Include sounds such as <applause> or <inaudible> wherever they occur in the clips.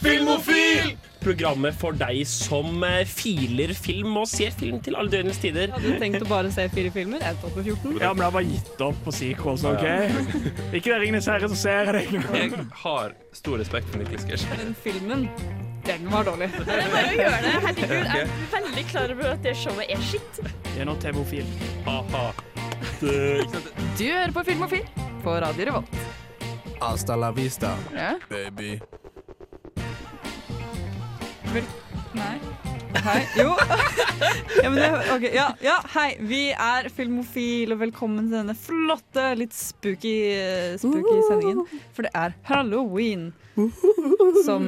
Filmofil! Programmet for deg som eh, filer film og ser film til alle døgnets tider. Hadde du tenkt å bare se fire filmer? Jeg tok på 14. Ja, men jeg har bare gitt opp på sequels, OK? <laughs> Ikke det Ringenes herre, så ser jeg det. Jeg har stor respekt for Niklas Gersh. Den filmen, den var dårlig. Det er bare å gjøre det. Herregud, jeg er veldig klar over at det showet er skitt. Det er nå TV-ofil. Ha-ha. Du hører på Filmofil på Radio Revolt. Hasta la vista, Ja? baby. Nei. Hei. Jo. ja, men det, okay. ja, ja, hei. Vi er Filmofil, og velkommen til denne flotte, litt spooky, eh, spooky sendingen. For det er halloween. Som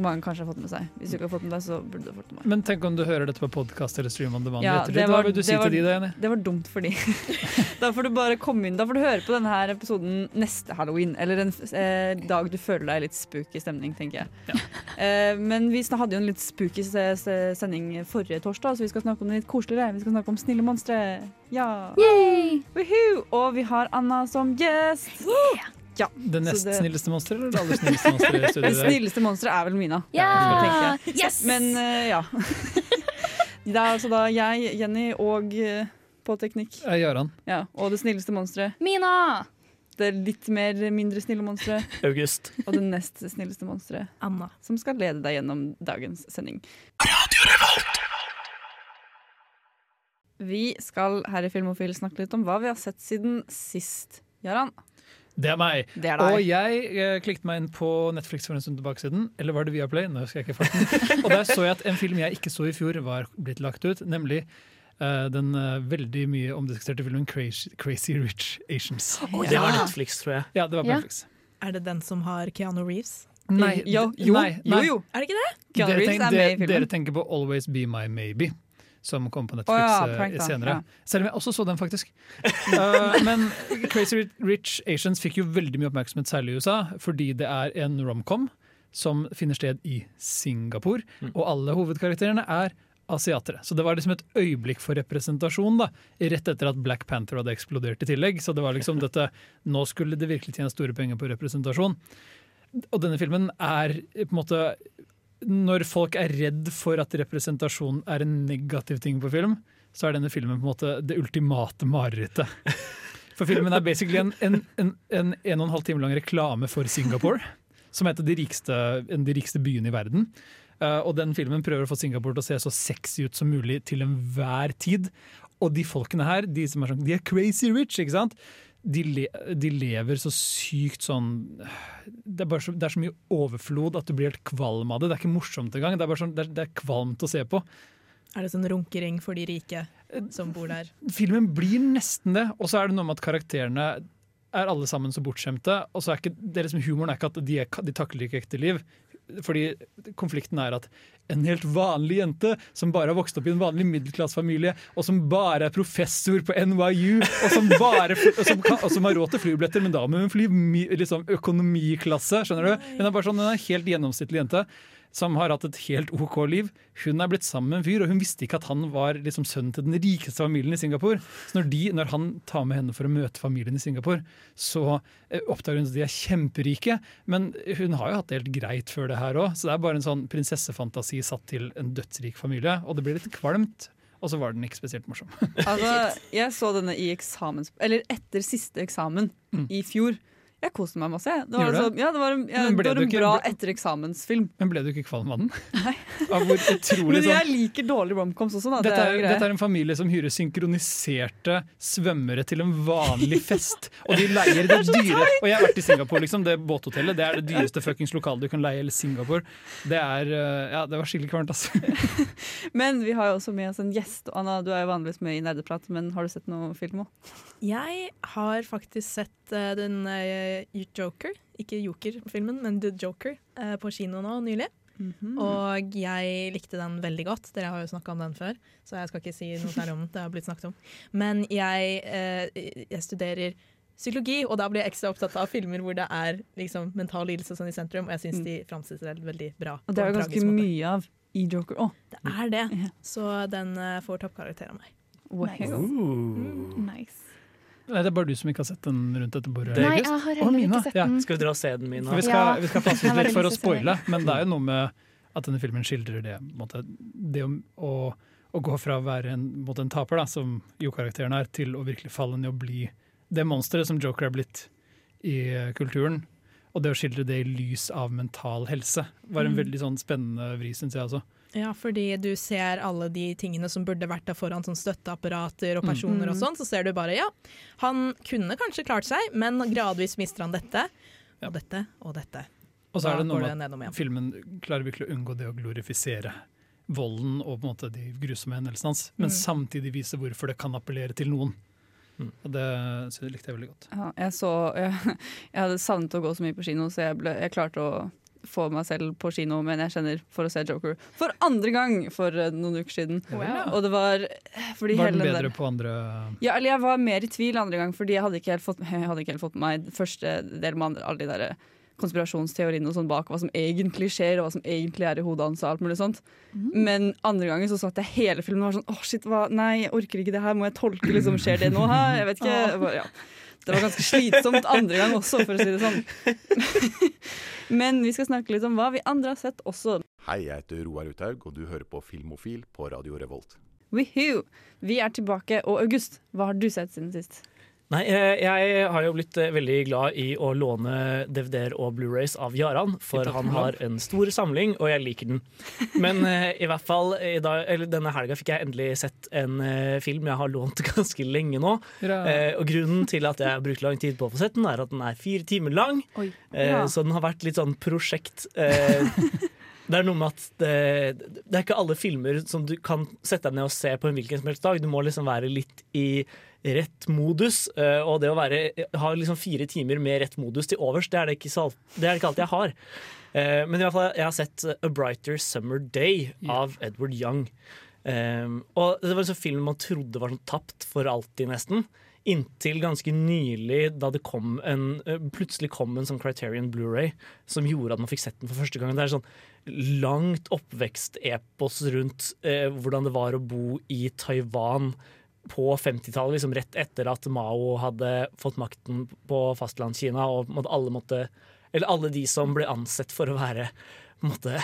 man kanskje har fått med seg. Hvis du ikke har fått med deg, så burde du ha fått med deg. Men tenk om du hører dette på podkast eller stream on demand Ja, det var, Hva vil du si var- til de da, Jenny? Det var dumt for de. <laughs> da får du bare komme inn Da får du høre på denne her episoden neste halloween. Eller en eh, dag du føler deg litt spooky stemning, tenker jeg. Eh, men vi hadde jo en litt spooky se- sending forrige torsdag, så vi skal snakke om det litt koseligere. Vi skal snakke om snille monstre. Ja. Og vi har Anna som gjest. Ja. Det nest det- snilleste monsteret eller det aller snilleste monsteret i <laughs> Det snilleste monsteret er vel Mina. Ja! Yes! Men uh, ja. Det er altså da jeg, Jenny og uh, på teknikk. Jaran. Ja, og det snilleste monsteret. Mina! Det litt mer mindre snille monsteret. <laughs> August. Og det nest snilleste monsteret. Anna. Som skal lede deg gjennom dagens sending. Vi skal her i Filmofil snakke litt om hva vi har sett siden sist. Jaran, Det er meg. det er Og jeg eh, klikket meg inn på Netflix for en stund tilbake siden. Eller var det Viaplay? Nå husker jeg ikke farten. <laughs> Og der så jeg at en film jeg ikke så i fjor, var blitt lagt ut. Nemlig den eh, veldig mye omdiskuterte filmen Crazy, Crazy Rich Asians. Det var Netflix, tror jeg. Ja, det var Ja. Netflix. Er det den som har Keanu Reeves? Nei, jo, jo, nei, nei. jo. Er det ikke det? Keanu Dere, Reeves tenk, er med i dere, filmen. dere tenker på Always Be My Maybe, som kom på Netflix Netflix ja, eh, prank senere. ja. Selv om jeg også så den, faktisk. Uh, <laughs> men Crazy Rich Asians fikk jo veldig mye oppmerksomhet, særlig i USA, fordi det er en romcom som finner sted i Singapore, og alle hovedkarakterene er asiatere. Så det var liksom et øyeblikk for representasjon, da, rett etter at Black Panther hadde eksplodert i tillegg. Så det var liksom dette Nå skulle det virkelig tjene store penger på representasjon. Og denne filmen er på en måte Når folk er redd for at representasjon er en negativ ting på film, så er denne filmen på en måte det ultimate marerittet. For filmen er basically en en, en, en en og en halv time lang reklame for Singapore, som er en av de rikeste byene i verden. Uh, og den filmen prøver å få Singapore til å se så sexy ut som mulig til enhver tid. Og de folkene her, de som er sånn, de er crazy rich, ikke sant? De, le, de lever så sykt sånn det er, så, det er så mye overflod at du blir helt kvalm av det. Det er ikke morsomt engang. Det er bare sånn, det er, det er kvalmt å se på. Er det sånn runkering for de rike som bor der? Filmen blir nesten det, og så er det noe med at karakterene er alle sammen så bortskjemte. Og så er ikke, det er liksom Humoren er ikke at de, de takler ikke ekte liv. Fordi konflikten er at en helt vanlig jente som bare har vokst opp i en vanlig middelklassefamilie, og som bare er professor på NYU, og som, bare, og som, kan, og som har råd til flybilletter, men da må hun fly liksom økonomiklasse. skjønner du? Hun er bare sånn, en helt gjennomsnittlig jente som har hatt et helt OK liv. Hun er blitt sammen med en fyr, og hun visste ikke at han var liksom sønnen til den rikeste familien i Singapore. Så når, de, når han tar med henne for å møte familien i Singapore, så eh, oppdager hun at de er kjemperike. Men hun har jo hatt det helt greit før det her òg, så det er bare en sånn prinsessefantasi satt til en dødsrik familie. Og det blir litt kvalmt. Og så var den ikke spesielt morsom. <laughs> Altså, jeg så denne i eksamens... Eller etter siste eksamen i fjor. Jeg koste meg masse. Det var. Altså, ja, det var, en- ja, det var en ikke- bra ble- etter eksamensfilm. Men ble du ikke kvalm av den? <laughs> Nei. <laughs> Av utrolig Men sånn jeg liker dårlige romcoms også, da. Dette er er, dette er en familie som hyrer synkroniserte svømmere til en vanlig fest. Og de leier det <laughs> dyre Og jeg har vært i Singapore, liksom. Det båthotellet det er det dyreste fuckings lokalet du kan leie i hele Singapore. Det er eh, Ja, det var skikkelig kvalmt, altså. Men vi har jo også med oss en gjest. Anna, du er jo vanligvis med i Nerdeprat, men har du sett noe film òg? Jeg har faktisk sett uh, den eh, Joker, ikke Joker-filmen, men The Joker, eh, på kino nå nylig. Mhm. Og jeg likte den veldig godt. Dere har jo snakka om den før, så jeg skal ikke si noe særlig om den. Det har blitt snakket om. Men jeg, eh, jeg studerer psykologi, og da blir jeg ekstra opptatt av filmer hvor det er liksom, mental lidelse sånn i sentrum, og jeg syns Mm. de framstiller det veldig bra. Og det er jo ganske måte. mye av i Joker òg. Det er det. Så den eh, får toppkarakter av meg. Wow. Ooh. Nice. Nei, det er bare du som ikke har sett den rundt dette bordet. Nei, jeg har heller Mina, ikke sett ja. den. Skal vi dra og se den Mina? Vi skal, Ja. vi skal passe oss litt for å spoile, men det er jo noe med at denne filmen skildrer det. Måte, det å, å, å gå fra å være en, måte en taper, da, som jo karakteren er, til å virkelig falle ned og bli det monsteret som Joker er blitt i kulturen. Og det å skildre det i lys av mental helse var en Mm. veldig sånn spennende vri, syns jeg også. Ja, fordi du ser alle de tingene som burde vært der foran sånn støtteapparater og personer Mm. og sånn, så ser du bare ja, han kunne kanskje klart seg, men gradvis mister han dette, og dette, og dette. Og så er det noe med at filmen klarer virkelig å unngå det å glorifisere volden og på en måte de grusomme hendelsene hans, men Mm. samtidig vise hvorfor det kan appellere til noen. Mm. Og det, det likte jeg veldig godt. Ja, jeg, så, jeg, <laughs> jeg hadde savnet å gå så mye på kino, så jeg, ble, jeg klarte å få meg selv på kino, men jeg kjenner for å se Joker for andre gang for eh, noen uker siden. Wow. Og det var fordi Var den bedre der, på andre ja, eller jeg var mer i tvil andre gang, fordi jeg hadde ikke helt fått, <laughs> jeg hadde ikke helt fått med meg første del med andre, alle de der konspirasjonsteoriene og sånn bak hva som egentlig skjer, og hva som egentlig er i hodet hans og alt mulig sånt. Men andre gangen så satt jeg hele filmen og var sånn åh shit, hva, nei, jeg orker ikke det her, må jeg tolke liksom, skjer det nå her? Jeg vet ikke. Jeg bare, ja. Det var ganske slitsomt andre gang også, for å si det sånn. <laughs> Men vi skal snakke litt om hva vi andre har sett også. Hei, jeg heter Roar Uthaug, og du hører på Filmofil på Radio Revolt. Woohoo! Vi er tilbake. Og August, hva har du sett siden sist? Nei, eh, jeg har jo blitt eh, veldig glad i å låne DVD-er og Blu-rays av Jaran, for han har en stor samling, og jeg liker den. Men eh, i hvert fall i dag, eller denne helga fikk jeg endelig sett en film jeg har lånt <laughs> ganske lenge nå. Eh, og grunnen til at jeg har brukt lang tid på å få sett den, er at den er fire timer lang. Oi. Ja. Så den har vært litt sånn prosjekt. <laughs> Eh, det er noe med at det, det er ikke alle filmer som du kan sette deg ned og se på en hvilken som helst dag. Du må liksom være litt i rett modus. eh, og det å være, ha liksom fire timer med rett modus til overs, det er det ikke, så, det er det ikke alltid jeg har. Eh, men i hvert fall, jeg har sett A Brighter Summer Day av Edward Young. Um, og det var en sånn film man trodde var sånn tapt for alltid, nesten. Inntil ganske nylig, da det kom en, eh, plutselig kom en sånn Criterion Blu-ray som gjorde at man fikk sett den for første gang. Det er sånn langt oppvekst-epos rundt eh, hvordan det var å bo i Taiwan på 50-tallet, liksom rett etter at Mao hadde fått makten på fastlandskina, og alle måtte Eller alle de som ble ansett for å være måtte,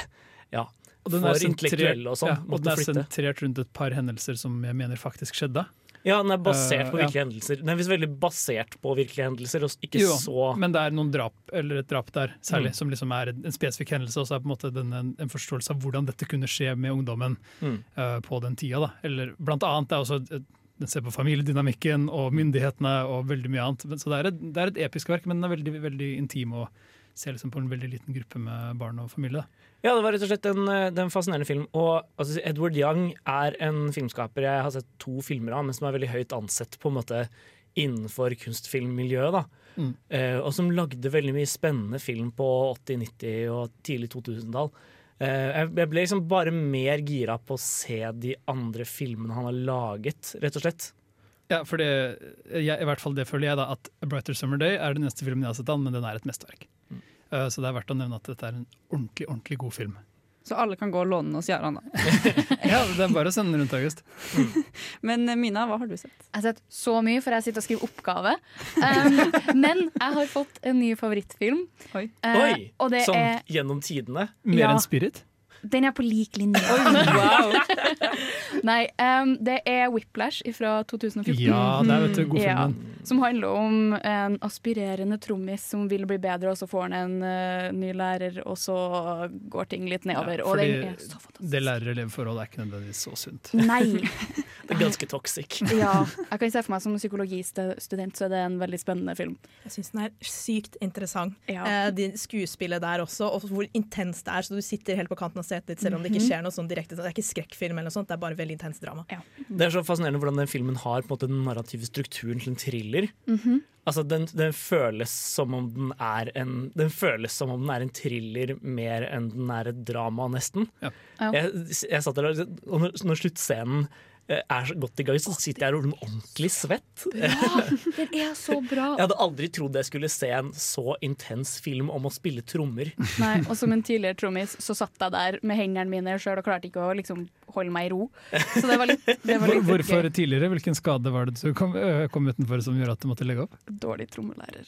ja, for er sentrert- intellektuelle og sånn, ja, og måtte den er flytte. sentrert rundt et par hendelser som jeg mener faktisk skjedde. Ja, den er basert Eh, på ja. virkelige hendelser. Den er visst veldig basert på virkelige hendelser, og ikke Jo, så Men det er noen drap, eller et drap der, særlig, Mm. som liksom er en spesifikk hendelse. Og så er på en måte den en, en forståelse av hvordan dette kunne skje med ungdommen Mm. uh, på den tida. Da. Eller blant annet det er også den ser på familiedynamikken og myndighetene og veldig mye annet. Men- Så det er et, det er et episk verk, men den er veldig, veldig intim og ser liksom på en veldig liten gruppe med barn og familie. Ja, det var rett og slett en, eh, en fascinerende film. Og altså, Edward Young er en filmskaper jeg har sett to filmer av, men som er veldig høyt ansett på en måte innenfor kunstfilmmiljøet. da. Mm. Eh, og som lagde veldig mye spennende film på 80-, 90- og tidlig 2000-tall. Eh, jeg ble liksom bare mer gira på å se de andre filmene han har laget, rett og slett. Ja, for det, jeg, i hvert fall det føler jeg da, at A Brighter Summer Day er den neste filmen jeg har sett han, men den er et mesterverk. Eh, så det er verdt å nevne at dette er en ordentlig, ordentlig god film. Så alle kan gå og låne den hos Jarand, da. <laughs> Ja, det er bare å sende den rundt, August. <laughs> Men eh, Mina, hva har du sett? Jeg har sett så mye, for jeg sitter og skriver oppgave. Um, <laughs> men jeg har fått en ny favorittfilm. Oi. Uh, Oi! og det Sånn er, gjennom tidene. Mer Ja. enn Spirit? Den er på lik linje. <laughs> Nei, um, det er Whiplash fra 2014. Ja, det er vet du, Ja, som handler om en aspirerende trommis som vil bli bedre, og så får han en uh, ny lærer, og så går ting litt nedover. og fordi den er så fantastisk. det lærer-elev-forholdet er ikke nødvendigvis så sunt. Nei. <laughs> Det er ganske toxic. <laughs> Ja, jeg kan se for meg som psykologistudent, så er det en veldig spennende film. Jeg syns den er sykt interessant. Ja. Eh, de skuespillet der også, og hvor intenst det er. Så du sitter helt på kanten av setet ditt selv om det ikke skjer noe sånn direkte. Det er ikke skrekkfilm eller noe sånt, det er bare veldig intenst drama. Det er så fascinerende hvordan den filmen har på en måte den narrative strukturen til en thriller. Altså den, den, føles som om den er en Den føles som om den er en thriller mer enn den er et drama, nesten. Ja. Ja. Jeg, jeg satt der og når, når sluttscenen er så godt i gang, så sitter jeg her og blir ordentlig svett. Den er så bra. <laughs> Jeg hadde aldri trodd jeg skulle se en så intens film om å spille trommer. <laughs> Nei, og som en tidligere trommis så satt jeg der med hendene mine sjøl og klarte ikke å liksom holde meg i ro. Så det var litt, det var litt Hvorfor gøy. tidligere? Hvilken skade var det du kom, øh, kom utenfor som gjorde at du måtte legge opp? Dårlig trommelærer.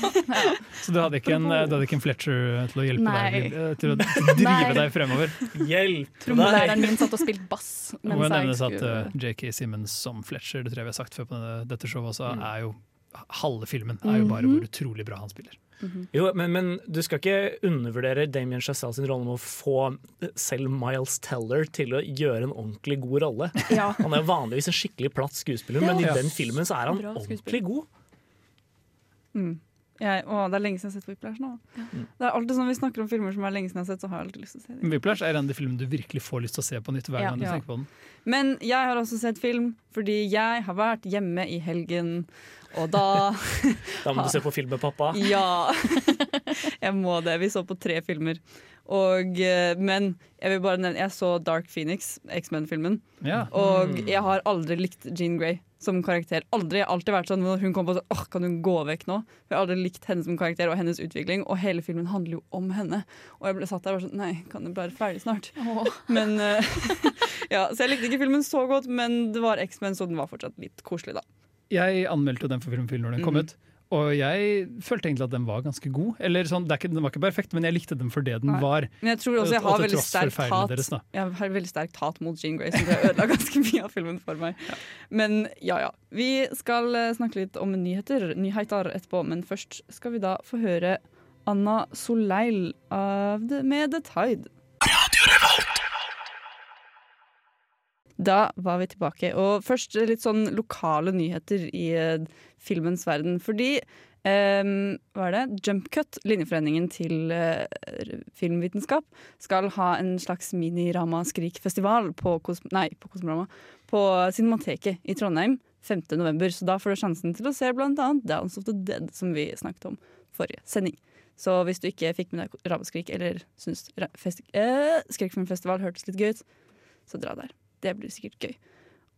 <laughs> Så du hadde ikke en, du hadde ikke en Fletcher til å hjelpe Nei. deg til å drive Nei. deg fremover? Hjelp Trommelæreren min satt og spilte bass mens jeg at uh, JK Simmons som Fletcher, det tror jeg vi har sagt før på denne, dette showet også, Mm. er jo halve filmen er jo bare Mhm. hvor utrolig bra han spiller. Jo, men, men du skal ikke undervurdere Damien Chazelle sin rolle med å få selv Miles Teller til å gjøre en ordentlig god rolle. <laughs> Ja. Han er jo vanligvis en skikkelig platt skuespiller, men i den filmen så er han ordentlig god. Mm. Jeg, å, det er lenge siden jeg har sett Whiplash nå. Det er alltid sånn Vi snakker om filmer som er lenge siden jeg har sett, så har jeg alltid lyst til å se dem. Whiplash er en av de filmene du virkelig får lyst til å se på nytt hver Ja. gang du Ja. tenker på den. Men jeg har også sett film fordi jeg har vært hjemme i helgen, og da <laughs> Da må du se på film med pappa. <laughs> Ja. jeg må det. Vi så på tre filmer. Og, eh, men jeg vil bare nevne Jeg så Dark Phoenix, X-Men-filmen. Ja. Og Mm. jeg har aldri likt Jean Grey som karakter. Aldri. Jeg har alltid vært sånn når hun kom på sånn Åh, kan hun gå vekk nå? Jeg har aldri likt henne som karakter og hennes utvikling. Og hele filmen handler jo om henne. Og jeg ble satt der og var sånn Nei, kan det være ferdig snart? Men eh, <laughs> Ja, så jeg likte ikke filmen så godt, men det var X-Men, så den var fortsatt litt koselig, da. Jeg anmeldte jo den for Filmfil når den kom Mhm. ut. Og jeg følte egentlig at den var ganske god. Eller sånn, det er ikke, Den var ikke perfekt, men jeg likte den for det den Nei. var. Men jeg tror også jeg har veldig sterkt hat deres. Jeg har veldig sterkt hat mot Jean Grey, som ødela ganske mye av filmen for meg. Men ja, ja. Vi skal eh, snakke litt om nyheter, nyheter etterpå, men først skal vi da få høre Anna Soleil av The, med The Tide. Da var vi tilbake. Og først litt sånn lokale nyheter i uh, filmens verden. Fordi um, hva er det? Jump Cut, linjeforeningen til uh, filmvitenskap, skal ha en slags mini-Ramaskrik-festival på, Kos nei, på Kosmorama på Cinemateket i Trondheim 5. november. Så da får du sjansen til å se annet Downs of the Dead, som vi snakket om forrige sending. Så hvis du ikke fikk med deg Ramaskrik, eller syns eh, skrekkfilmfestival hørtes litt gøy ut, så dra der. Det blir sikkert gøy.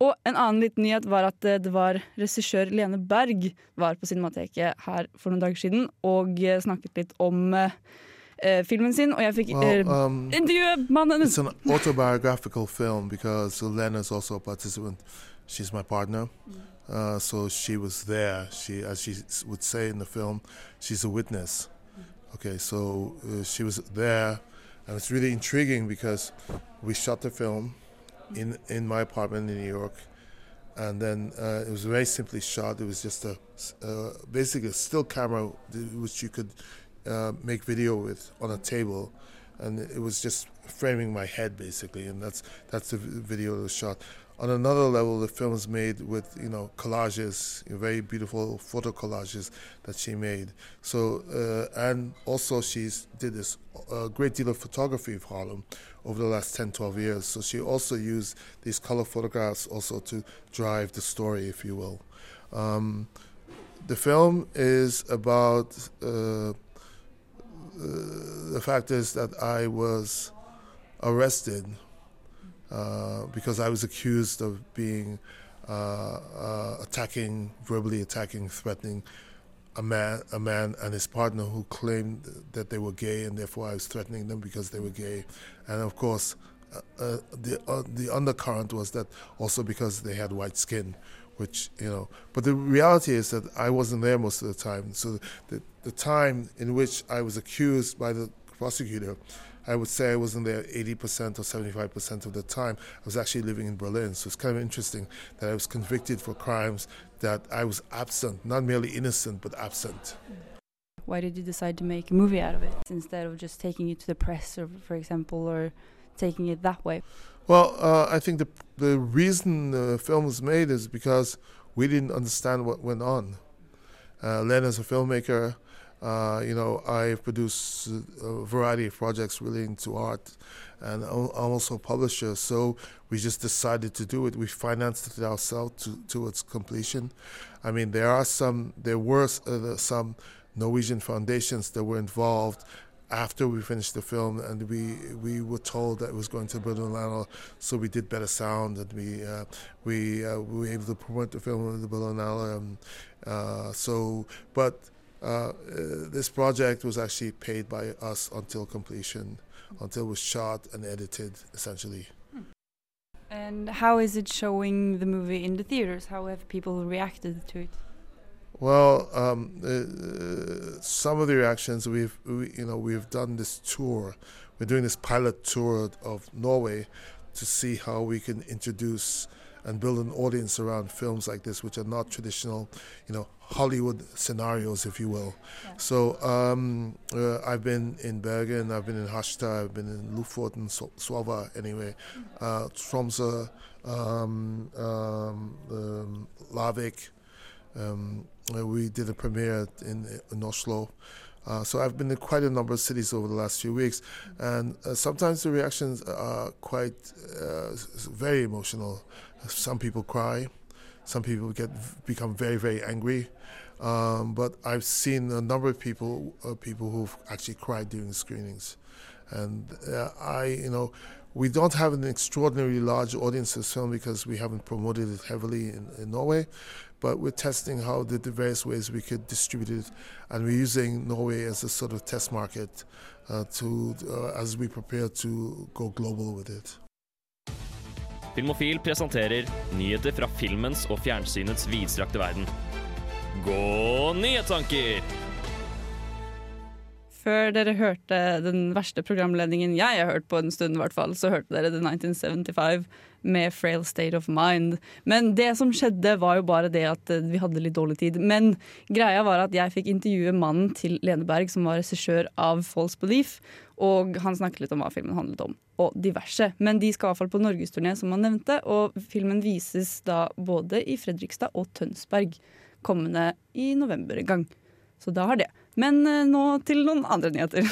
Og en annen liten nyhet var at eh, det var regissør Lene Berg var på Cinemateket her for noen dager siden og eh, snakket litt om eh, filmen sin, og jeg fikk Well, um, intervjue mannen It's an autobiographical film because Lena is also a participant. She's my partner, uh, so she was there. She, as she would say in the film, she's a witness. Okay, so uh, she was there, and it's really intriguing because we shot the film in in my apartment in New York, and then uh, it was very simply shot. It was just a uh, basically a still camera which you could uh, make video with on a table, and it was just framing my head basically, and that's that's the video that was shot. On another level, the film is made with you know collages, very beautiful photo collages that she made. So uh, and also she's did this a great deal of photography of Harlem over the last 10, 12 years. So she also used these color photographs also to drive the story, if you will. Um, the film is about uh, uh, the fact is that I was arrested uh, because I was accused of being uh, uh, attacking, verbally attacking, threatening a man, a man and his partner who claimed that they were gay, and therefore I was threatening them because they were gay. And of course, the the undercurrent was that also because they had white skin, which you know. But the reality is that I wasn't there most of the time. So the the time in which I was accused by the prosecutor, I would say I wasn't there 80% or 75% of the time. I was actually living in Berlin. So it's kind of interesting that I was convicted for crimes that I was absent, not merely innocent, but absent. Why did you decide to make a movie out of it instead of just taking it to the press, or for example, or taking it that way? Well, uh, I think the the reason the film was made is because we didn't understand what went on. Uh, Len is a filmmaker. Uh, you know, I've produced a variety of projects relating to art, and I'm also a publisher. So we just decided to do it. We financed it ourselves to, to its completion. I mean, there are some, there were uh, some Norwegian foundations that were involved after we finished the film, and we we were told that it was going to Berlinale, so we did better sound, and we uh, we uh, we were able to promote the film at the Berlinale. Um, uh, so, but uh, uh, this project was actually paid by us until completion, until it was shot and edited, essentially. And how is it showing the movie in the theaters? How have people reacted to it? Well, um, uh, some of the reactions we've we, you know we've done this tour. We're doing this pilot tour of Norway to see how we can introduce and build an audience around films like this, which are not traditional, you know, Hollywood scenarios, if you will. So um, uh, I've been in Bergen, I've been in Harstad, I've been in Lofoten, so- Svalbard, anyway, uh, Tromsø, um, um, um, Lavik. Um, we did a premiere in, in Oslo. Uh, so I've been in quite a number of cities over the last few weeks, and uh, sometimes the reactions are quite uh, very emotional. Some people cry, some people get become very very angry. Um, but I've seen a number of people uh, people who've actually cried during the screenings, and uh, I you know we don't have an extraordinarily large audience this film because we haven't promoted it heavily in, in Norway, but we're testing how the, the various ways we could distribute it, and we're using Norway as a sort of test market uh, to uh, as we prepare to go global with it. Filmofil presenterer nyheter fra filmens og fjernsynets vidstrakte verden. Gå nyhetstanker! Før dere hørte den verste programledningen jeg har hørt på en stund, hvert fall, så hørte dere The 1975 med Frail State of Mind. Men det som skjedde, var jo bare det at eh, vi hadde litt dårlig tid. Men greia var at jeg fikk intervjue mannen til Lene Berg, som var regissør av False Belief. Og han snakket litt om hva filmen handlet om, og diverse. Men de skal i hvert fall på norgesturné, som han nevnte. Og filmen vises da både i Fredrikstad og Tønsberg kommende i november en gang. Så da har det. Men eh, nå til noen andre nyheter.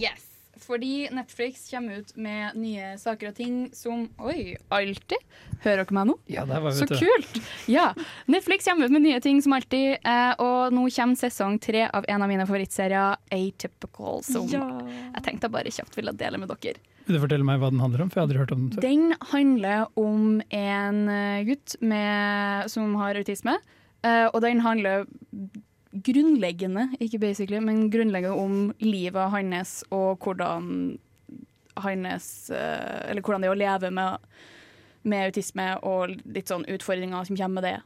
Yes. Fordi Netflix kommer ut med nye saker og ting som Oi, alltid. Hører dere meg nå? Ja, det var vi, Så vet kult! Ja. Netflix kommer ut med nye ting som alltid, eh, og nå kommer sesong tre av en av mine favorittserier, Atypical, som Ja. jeg tenkte jeg bare kjapt ville dele med dere. Vil du fortelle meg hva den handler om? For jeg hadde hørt om den før. Den handler om en eh, gutt med, som har autisme, eh, og den handler grunnleggende, ikke basically, men grunnleggende om livet hans og hvordan hans eh, Eller hvordan det er å leve med, med autisme og litt sånn utfordringer som kommer med det.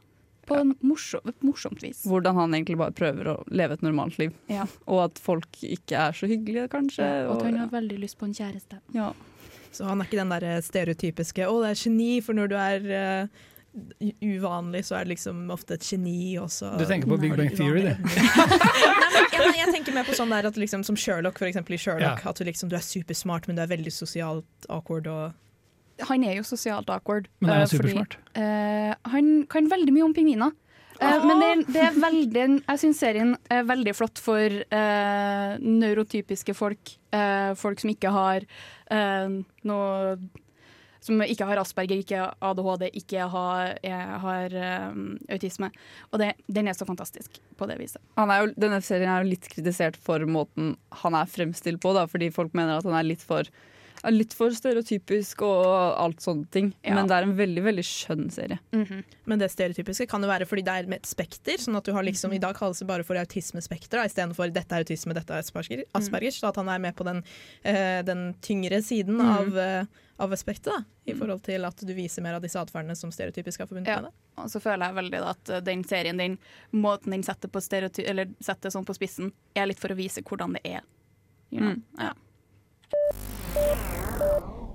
På en morsom, et morsomt vis. Hvordan han egentlig bare prøver å leve et normalt liv. Ja. <laughs> Og at folk ikke er så hyggelige, kanskje. Og at han ja. har veldig lyst på en kjæreste. Ja. Så han er ikke den der stereotypiske 'å, det er geni', for når du er eh, u- uvanlig, så er det liksom ofte et geni, også. Du tenker på Big Bang Theory, uvanlige <laughs> det. Nei, men, ja, jeg tenker mer på sånn der at liksom, som Sherlock, for eksempel i Sherlock. Ja. At du liksom, du er supersmart, men du er veldig sosialt awkward og Han er jo sosialt awkward. Men er han eh, fordi, supersmart? eh, han kan veldig mye om pingviner. Uh, men det, er- det er veldig, jeg syns serien er veldig flott for uh, neurotypiske folk. Eh, folk som ikke har eh, noe Som ikke har Asperger, ikke ADHD, ikke har, er, har um, autisme. Og det, den er så fantastisk på det viset. Jo, denne serien er jo litt kritisert for måten han er fremstilt på, da, fordi folk mener at han er litt for, litt for stereotypisk og alt sånne ting. Ja. Men det er en veldig veldig skjønn serie. Men det stereotypiske kan jo være fordi det er med et spekter. Sånn at du har liksom, I dag kalles det bare for autismespekter istedenfor dette er autisme, dette er asperger. Asperger så at han er med på den, uh, den tyngre siden Mm. av, uh, av aspektet. Da, I forhold til at du viser mer av disse atferdene som stereotypisk er forbundet Ja. med det. Og så føler jeg veldig da at den serien, den måten den setter, på eller setter sånn på spissen, er litt for å vise hvordan det er. You know? Mm. ja.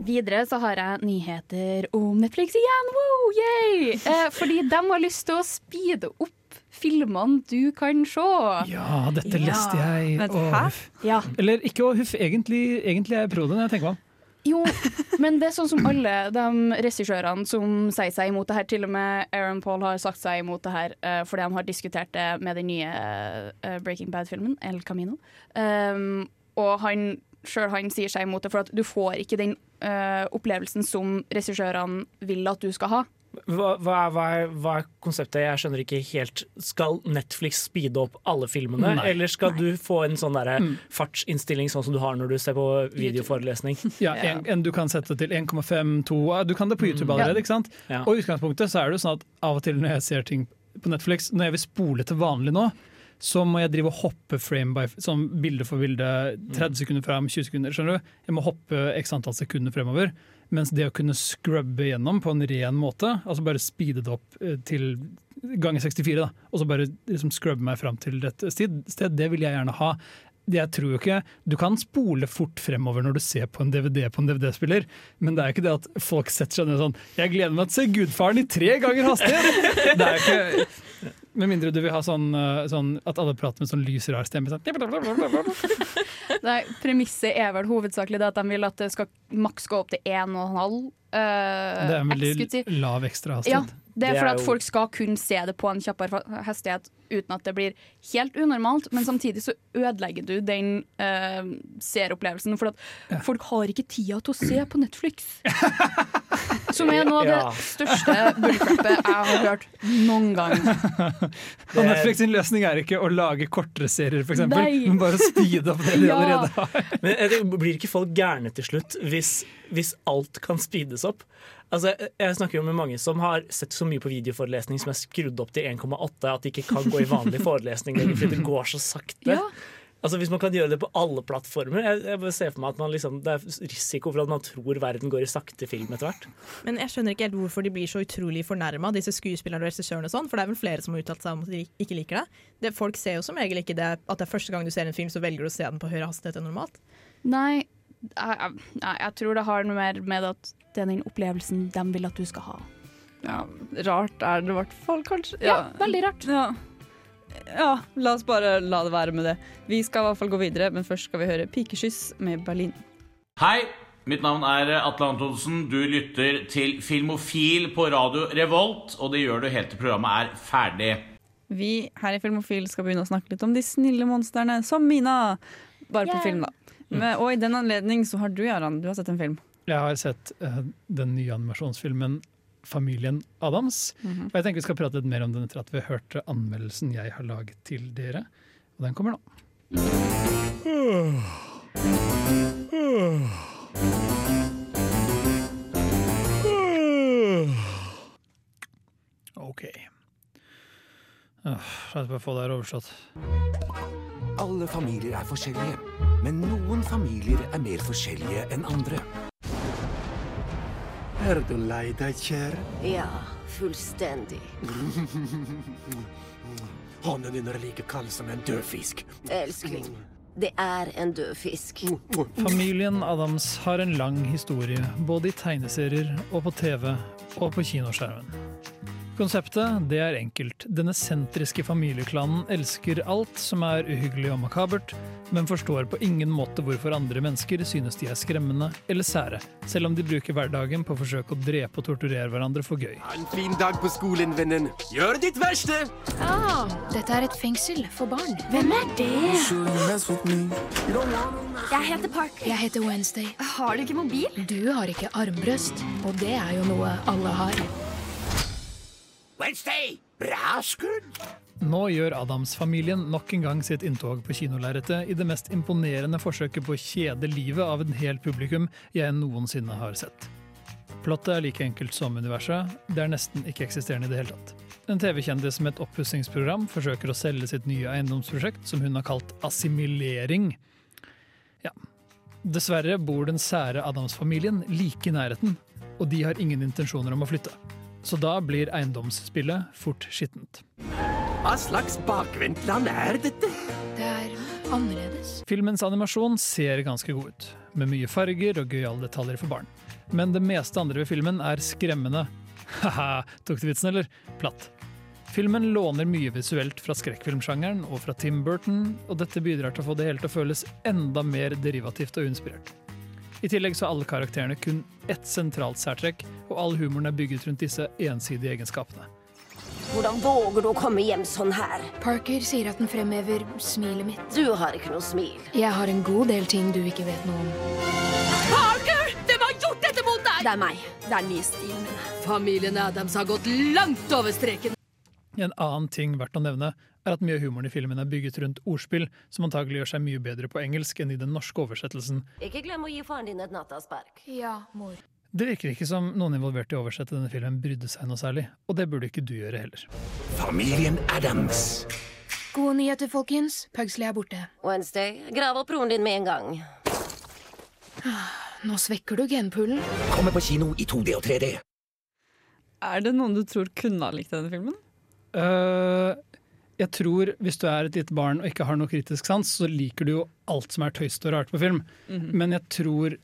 Videre så har jeg nyheter om Netflix igjen. Wow, yay! Eh, fordi de har lyst til å speede opp filmene du kan se. Ja, dette leste jeg. Vent, og, huff. Ja. Eller ikke å huff, egentlig, egentlig er jeg pro det når jeg tenker meg om. Jo, men det er sånn som alle de regissørene som sier seg imot det her. Til og med Aaron Paul har sagt seg imot det her uh, fordi han har diskutert det med den nye uh, Breaking Bad-filmen, El Camino. Um, og han sjøl han sier seg imot det, for at du får ikke den uh, opplevelsen som regissørene vil at du skal ha. Hva, hva, er, hva, er, hva er konseptet? Jeg skjønner ikke helt. Skal Netflix speede opp alle filmene, Nei. eller skal du få en sånn Mm. fartsinnstilling sånn som du har når du ser på videoforelesning? <laughs> Ja, en, en, du kan sette til 1,5, 2 Du kan det på YouTube Mm. allerede. ikke sant? Ja. Og i utgangspunktet så er det jo sånn at av og til når jeg ser ting på Netflix, når jeg vil spole til vanlig nå, så må jeg drive og hoppe frame by sånn bilde for bilde, 30 sekunder frem, 20 sekunder. skjønner du? Jeg må hoppe x antall sekunder fremover. Mens det å kunne scrubbe gjennom på en ren måte, altså bare speede det opp eh, til ganger 64, da, og så bare liksom scrubbe meg fram til et sted, det vil jeg gjerne ha. Jeg tror jo ikke, Du kan spole fort fremover når du ser på en DVD på en DVD-spiller, men det er jo ikke det at folk setter seg ned sånn 'Jeg gleder meg til å se Gudfaren i tre ganger hastighet!' Det er jo ikke, Med mindre du vil ha sånn, uh, sånn at alle prater med sånn lys, rar stemme. Sånn. <laughs> Nei, Premisset er vel hovedsakelig det at de vil at det skal maks gå opp til 1,5 uh, Det er en veldig lav ekstra Ja. Det er Det for er at jo- folk skal kunne se det på en kjappere hastighet uten at det blir helt unormalt, men samtidig så ødelegger du den uh, seeropplevelsen. For at folk har ikke tida til å se på Netflix. <laughs> Som er noe av det Ja. største bullcrapet jeg har hørt noen gang. <laughs> Og Netflix sin løsning er ikke å lage kortere serier, f.eks., men <laughs> bare å speede opp det de Ja. allerede har. Men det Blir ikke folk gærne til slutt hvis, hvis alt kan speedes opp? Altså, jeg- snakker jo med mange som har sett så mye på videoforelesning som er skrudd opp til 1,8 at de ikke kan gå i vanlig <laughs> forelesning lenger fordi det går så sakte. Ja. Altså Hvis man kan gjøre det på alle plattformer jeg, jeg ser for meg at man liksom, Det er risiko for at man tror verden går i sakte film etter hvert. Men jeg skjønner ikke helt hvorfor de blir så utrolig fornærma, disse skuespillerne og regissørene og sånn, for det er vel flere som har uttalt seg om at de ikke liker det. det. Folk ser jo som regel ikke det at det er første gang du ser en film, så velger du å se den på høyere hastighet enn normalt. Nei, jeg, jeg, jeg tror det har noe mer med at det er den opplevelsen de vil at du skal ha. Ja, rart er det i hvert fall, kanskje. Ja, veldig rart. Ja. ja, la oss bare la det være med det. Vi skal i hvert fall gå videre, men først skal vi høre 'Pikeskyss' med Berlin. Hei, mitt navn er Atle Antonsen. Du lytter til Filmofil på radio Revolt, og det gjør du helt til programmet er ferdig. Vi her i Filmofil skal begynne å snakke litt om de snille monstrene, som Mina. Bare på Yeah. film, da. Men, og i den anledning så har du, Jarand, du har sett en film. Jeg har sett uh, den nye animasjonsfilmen 'Familien Adams'. Mhm. Og jeg tenker Vi skal prate litt mer om den etter at vi har hørt anmeldelsen jeg har laget til dere. Og den kommer nå. OK. Åh, La oss bare få det her overstått. Alle familier er forskjellige, men noen familier er mer forskjellige enn andre. Er du lei deg, kjære? Ja, fullstendig. <laughs> Hånden din er like kald som en død fisk. Elskling, det er en død fisk. Familien Adams har en lang historie, både i tegneserier og på TV og på kinoskjermen. Konseptet det er enkelt. Denne sentriske familieklanen elsker alt som er uhyggelig og makabert, men forstår på ingen måte hvorfor andre mennesker synes de er skremmende eller sære, selv om de bruker hverdagen på å forsøke å drepe og torturere hverandre for gøy. En fin dag på skolen, vennen. Gjør ditt verste! Ah, dette er et fengsel for barn. Hvem er det? Jeg heter Parker. Jeg heter Wednesday. Har du ikke mobil? Du har ikke armbrøst, og det er jo noe alle har. Wednesday! Bra skudd! Nå gjør Adams-familien nok en gang sitt inntog på kinolerretet i det mest imponerende forsøket på å kjede livet av en hel publikum jeg noensinne har sett. Plottet er like enkelt som universet, det er nesten ikke-eksisterende i det hele tatt. En TV-kjendis med et oppussingsprogram forsøker å selge sitt nye eiendomsprosjekt, som hun har kalt assimilering. Ja. Dessverre bor den sære Adams-familien like i nærheten, og de har ingen intensjoner om å flytte. Så da blir eiendomsspillet fort skittent. Hva slags bakvendtland er dette? Det er annerledes. Filmens animasjon ser ganske god ut, med mye farger og gøyale detaljer for barn. Men det meste andre ved filmen er skremmende. <laughs> Haha, tok du vitsen, eller? Platt. Filmen låner mye visuelt fra skrekkfilmsjangeren og fra Tim Burton, og dette bidrar til å få det hele til å føles enda mer derivativt og uinspirert. I tillegg så har alle karakterene kun ett sentralt særtrekk, og all humoren er bygget rundt disse ensidige egenskapene. Hvordan våger du å komme hjem sånn her? Parker sier at den fremhever smilet mitt. Du har ikke noe smil. Jeg har en god del ting du ikke vet noe om. Parker! Hvem har gjort dette mot deg? Det er meg. Det er den nye stilen min. Familien Adams har gått langt over streken. En annen ting verdt å nevne er at mye av humoren i filmen er bygget rundt ordspill, som antagelig gjør seg mye bedre på engelsk enn i den norske oversettelsen. Ikke glem å gi faren din et nattaspark. Ja, mor. Det virker ikke som noen involvert i å oversette denne filmen brydde seg noe særlig, og det burde ikke du gjøre heller. Familien Adams. Gode nyheter, folkens. Pugsley er borte. Wednesday, grav opp broren din med en gang. Nå svekker du genpoolen. Kommer på kino i 2D og 3D. Er det noen du tror kunne ha likt denne filmen? Øh, jeg tror hvis du er et lite barn og ikke har noe kritisk sans, så liker du jo alt som er tøyst og rart på film. Mhm. Men jeg tror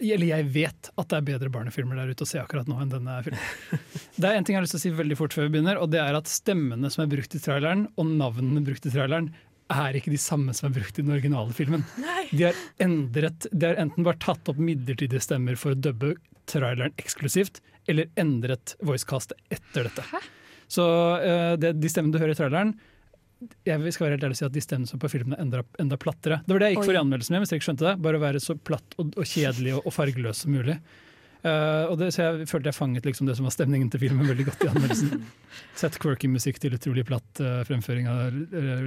eller jeg vet at det er bedre barnefilmer der ute å se akkurat nå enn denne filmen. <laughs> Det er en ting jeg har lyst til å si veldig fort før vi begynner, og det er at stemmene som er brukt i traileren, og navnene brukt i traileren, er ikke de samme som er brukt i den originale filmen. De har, endret, de har enten bare tatt opp midlertidige stemmer for å dubbe traileren eksklusivt, eller endret voicecastet etter dette. Så uh, det, de stemmene du hører i traileren, jeg skal være helt ærlig og si at de stemmene på filmen er enda, enda plattere. Det var det jeg gikk for i anmeldelsen min, hvis dere ikke skjønte det. Bare å være så platt og, og kjedelig og, og fargeløs som mulig. Uh, og det, så jeg følte jeg fanget liksom det som var stemningen til filmen veldig godt i anmeldelsen. <laughs> Sett quirky musikk til utrolig platt uh, fremføring av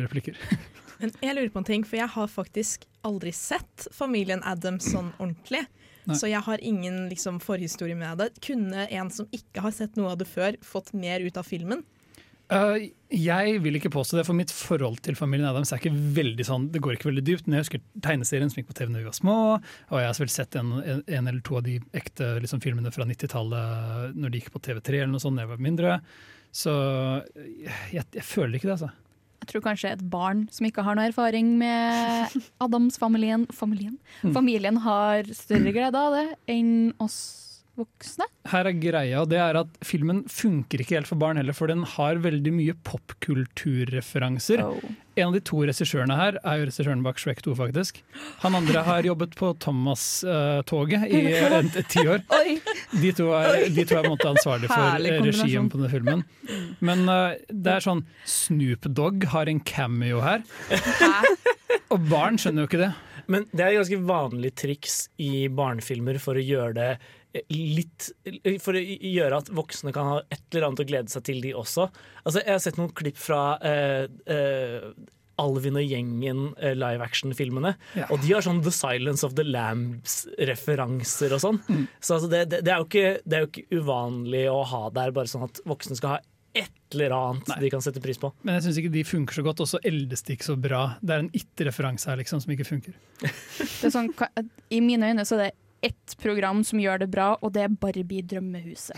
replikker. <laughs> Men jeg lurer på en ting, for jeg har faktisk aldri sett familien Adams sånn ordentlig. Nei. Så jeg har ingen liksom, forhistorie med det. Kunne en som ikke har sett noe av det før, fått mer ut av filmen? Eh, jeg vil ikke påstå det, for mitt forhold til familien Adams er ikke veldig sånn, det går ikke veldig dypt. Men jeg husker tegneserien som gikk på TV da vi var små, og jeg har vel sett en, en, eller to av de ekte liksom, filmene fra 90-tallet når de gikk på TV3 eller noe sånt da jeg var mindre. Så jeg, jeg føler ikke det, altså. Jeg tror kanskje et barn som ikke har noe erfaring med Adams-familien familien, Mm. familien har større glede av det enn oss voksne. Her er greia, det er at filmen funker ikke helt for barn heller, for den har veldig mye popkulturreferanser. En av de to regissørene her er jo regissøren bak Shrek 2, faktisk. Han andre har jobbet på Thomas-toget i et, år. tiår. De, to er- de to er på en måte ansvarlige for regien på denne filmen. Men uh, det er sånn Snoop Dogg har en cameo her. Og barn skjønner jo ikke det. Men det er et ganske vanlig triks i barnefilmer for å gjøre det litt For å gjøre at voksne kan ha et eller annet å glede seg til, de også. Altså, jeg har sett noen klipp fra eh, eh, Alvin og gjengen eh, live action-filmene. Ja. Og de har sånn The Silence of the Lambs-referanser og sånn. Mm. Så altså, det, det, det, er jo ikke, det er jo ikke uvanlig å ha der, bare sånn at voksne skal ha et eller annet de kan sette pris på. Men jeg syns ikke de funker så godt, og så eldes de ikke så bra. Det er en it-referanse her liksom som ikke funker. Det er sånn, I mine øyne så er det ett program som gjør det bra, og det er Barbie drømmehuset. <laughs>